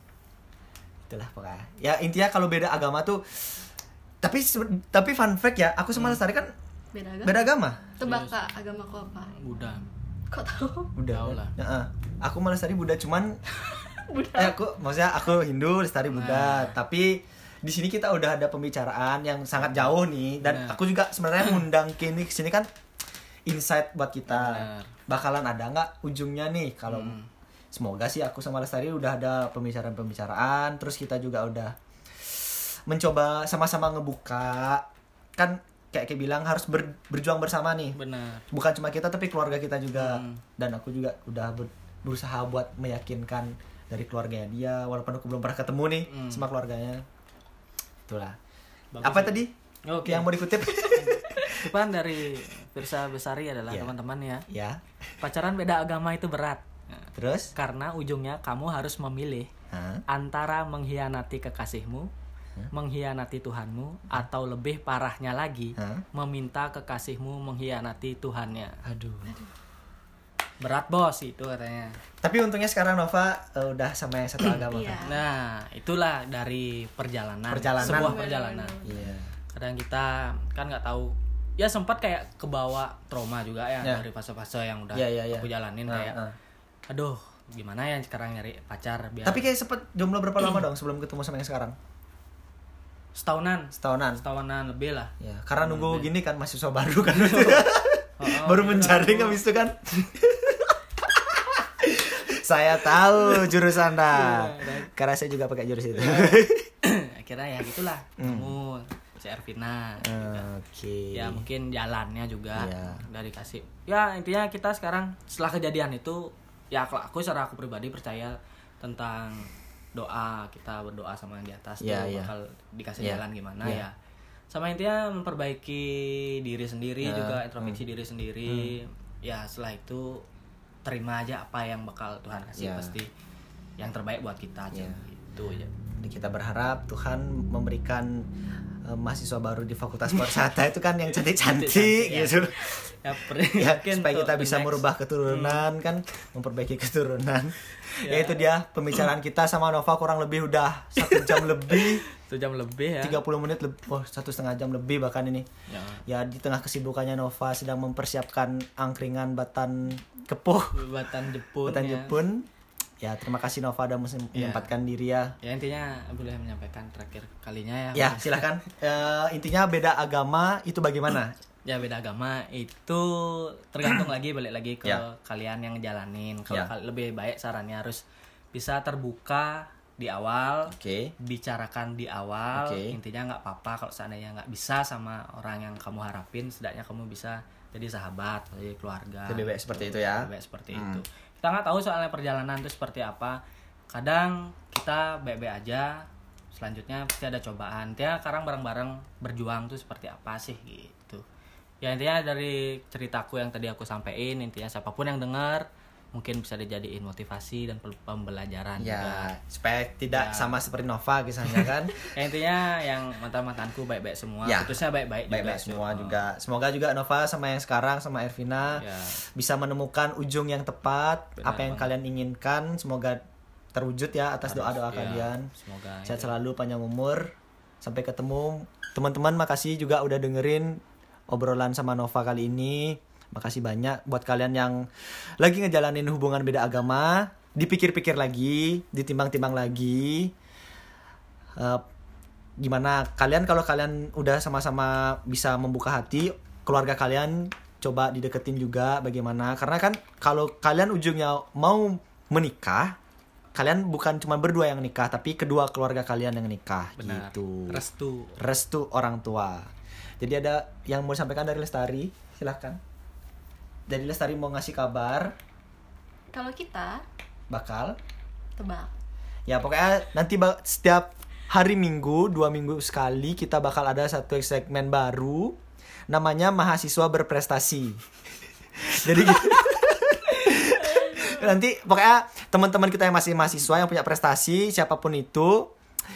itulah pokoknya ya intinya kalau beda agama tuh tapi tapi fun fact ya aku sama Lestari kan Beda agama. beda agama Tebak kak agama kau apa? Buddha Kok tahu? Tahu lah. Heeh. aku sama Lestari Buddha cuman Buddha. eh aku maksudnya aku Hindu Lestari Buddha tapi di sini kita udah ada pembicaraan yang sangat jauh nih dan aku juga sebenarnya ngundang kini ke sini kan insight buat kita. Benar. bakalan ada nggak ujungnya nih kalau Hmm. semoga sih aku sama Lestari udah ada pembicaraan-pembicaraan terus kita juga udah mencoba sama-sama ngebuka. Kan kayak kayak bilang harus ber- berjuang bersama nih. Benar. Bukan cuma kita tapi keluarga kita juga. Hmm. dan aku juga udah ber- berusaha buat meyakinkan dari keluarganya dia walaupun aku belum pernah ketemu nih Hmm. sama keluarganya itulah Bagus apa ya. tadi Oke. yang mau dikutip Depan dari Versa Besari adalah Iya. teman-teman ya ya pacaran beda agama itu berat terus karena ujungnya kamu harus memilih Hah? antara mengkhianati kekasihmu, mengkhianati Tuhanmu, atau lebih parahnya lagi, Hah? meminta kekasihmu mengkhianati Tuhannya. aduh Berat bos itu katanya. tapi untungnya sekarang Nova eh, udah sama yang satu agama Iya. kan Nah, itulah dari perjalanan, Perjalanan. sebuah perjalanan. iya Kadang kita kan nggak tahu, ya sempat kayak kebawa trauma juga ya, Ya. dari fase-fase yang udah Iya, iya, iya. aku jalanin Ah, kayak, ah. aduh, gimana ya sekarang nyari pacar biar tapi kayak sempet jomblo berapa lama dong sebelum ketemu sama yang sekarang setahunan, setahunan setahunan lebih lah. ya karena nunggu gini kan mahasiswa baru kan Oh, oh, baru kita menjaring nunggu. habis itu kan saya tahu jurusan anda Iya, karena saya juga pakai jurus itu akhirnya ya gitulah kamu si Ervina juga. Hmm. oke ya mungkin jalannya juga Iya. dari kasih ya intinya kita sekarang setelah kejadian itu ya kalau aku secara aku pribadi percaya tentang doa kita berdoa sama yang di atas Iya, tuh iya. bakal dikasih Iya. jalan gimana Iya. ya sama intinya memperbaiki diri sendiri Ya, juga introspeksi hmm. diri sendiri ya setelah itu terima aja apa yang bakal Tuhan kasih Ya. pasti yang terbaik buat kita aja Ya. gitu ya Jadi kita berharap Tuhan memberikan eh, mahasiswa baru di Fakultas Pariwisata itu kan yang cantik-cantik ya. gitu. ya, per- Ya, mungkin supaya kita bisa next. merubah keturunan kan, memperbaiki keturunan. Ya. ya itu dia pembicaraan kita sama Nova kurang lebih udah satu jam lebih, satu jam lebih ya 30 menit lebih, oh satu setengah jam lebih bahkan ini. ya Ya di tengah kesibukannya Nova sedang mempersiapkan angkringan batan kepuh, batan jepun batan ya. Jepun. Ya terima kasih Nova udah mem- Ya. menyempatkan diri ya. ya intinya boleh menyampaikan terakhir kalinya ya Ya silahkan. Eh, intinya beda agama itu bagaimana? ya beda agama itu tergantung lagi balik lagi ke Ya. kalian yang ngejalanin kalau kal- lebih baik sarannya harus bisa terbuka di awal Oke. bicarakan di awal Oke. intinya nggak apa-apa kalau seandainya nggak bisa sama orang yang kamu harapin setidaknya kamu bisa jadi sahabat jadi keluarga Lebih baik seperti itu ya. lebih baik seperti Hmm. itu kita nggak tahu soalnya perjalanan itu seperti apa. Kadang kita baik-baik aja selanjutnya pasti ada cobaan. Intinya sekarang bareng-bareng berjuang tuh seperti apa sih gitu. Ya intinya dari ceritaku yang tadi aku sampaikan intinya siapa pun yang dengar mungkin bisa dijadiin motivasi dan pembelajaran juga Ya, supaya tidak Ya. sama seperti Nova kisahnya kan. ya intinya yang mantan-mantanku baik-baik semua Ya. putusnya baik-baik juga Baik-baik tuh. semua Oh. juga. Semoga juga Nova sama yang sekarang sama Ervina Ya. bisa menemukan ujung yang tepat Benar apa yang banget. kalian inginkan. Semoga terwujud ya atas Harus, doa-doa ya, kalian. semoga Sehat ya. selalu panjang umur. Sampai ketemu. Teman-teman makasih juga udah dengerin obrolan sama Nova kali ini. Makasih banyak buat kalian yang lagi ngejalanin hubungan beda agama. Dipikir-pikir lagi, ditimbang-timbang lagi. Eh, gimana kalian kalau kalian udah sama-sama bisa membuka hati keluarga kalian coba dideketin juga bagaimana. Karena kan kalau kalian ujungnya mau menikah kalian bukan cuma berdua yang nikah tapi kedua keluarga kalian yang nikah. Benar. Gitu. Restu. Restu orang tua. Jadi ada yang mau disampaikan dari Lestari? Silahkan dari Lestari mau ngasih kabar Kalau kita bakal tebak. ya pokoknya nanti setiap hari minggu dua minggu sekali kita bakal ada satu segmen baru namanya mahasiswa berprestasi jadi gitu. nanti pokoknya teman-teman kita yang masih mahasiswa yang punya prestasi siapa pun itu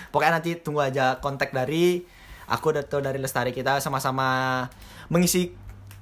pokoknya nanti tunggu aja kontak dari aku atau dari lestari kita sama-sama mengisi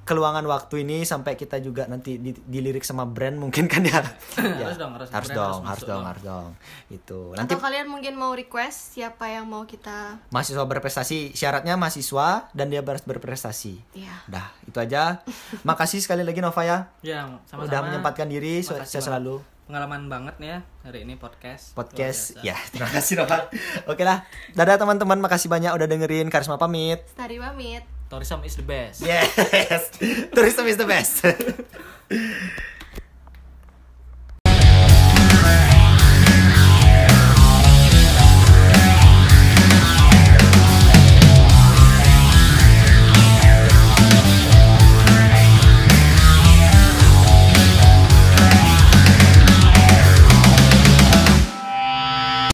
keluangan waktu ini sampai kita juga nanti di- dilirik sama brand mungkin kan ya, Ya, Harus dong, harus. harus dong harus dong dong. harus dong. Itu nanti Atau kalian mungkin mau request siapa yang mau kita mahasiswa berprestasi syaratnya mahasiswa dan dia harus berprestasi. Ya. dah itu aja. Makasih sekali lagi Nova ya. Ya sama-sama. Udah menyempatkan diri saya selalu. Pengalaman banget nih ya hari ini podcast. Podcast ya terima kasih Nova. Oke lah. Dadah teman-teman. Makasih banyak udah dengerin. Karisma pamit. Stari pamit. Tourism is the best. Yes. Tourism is the best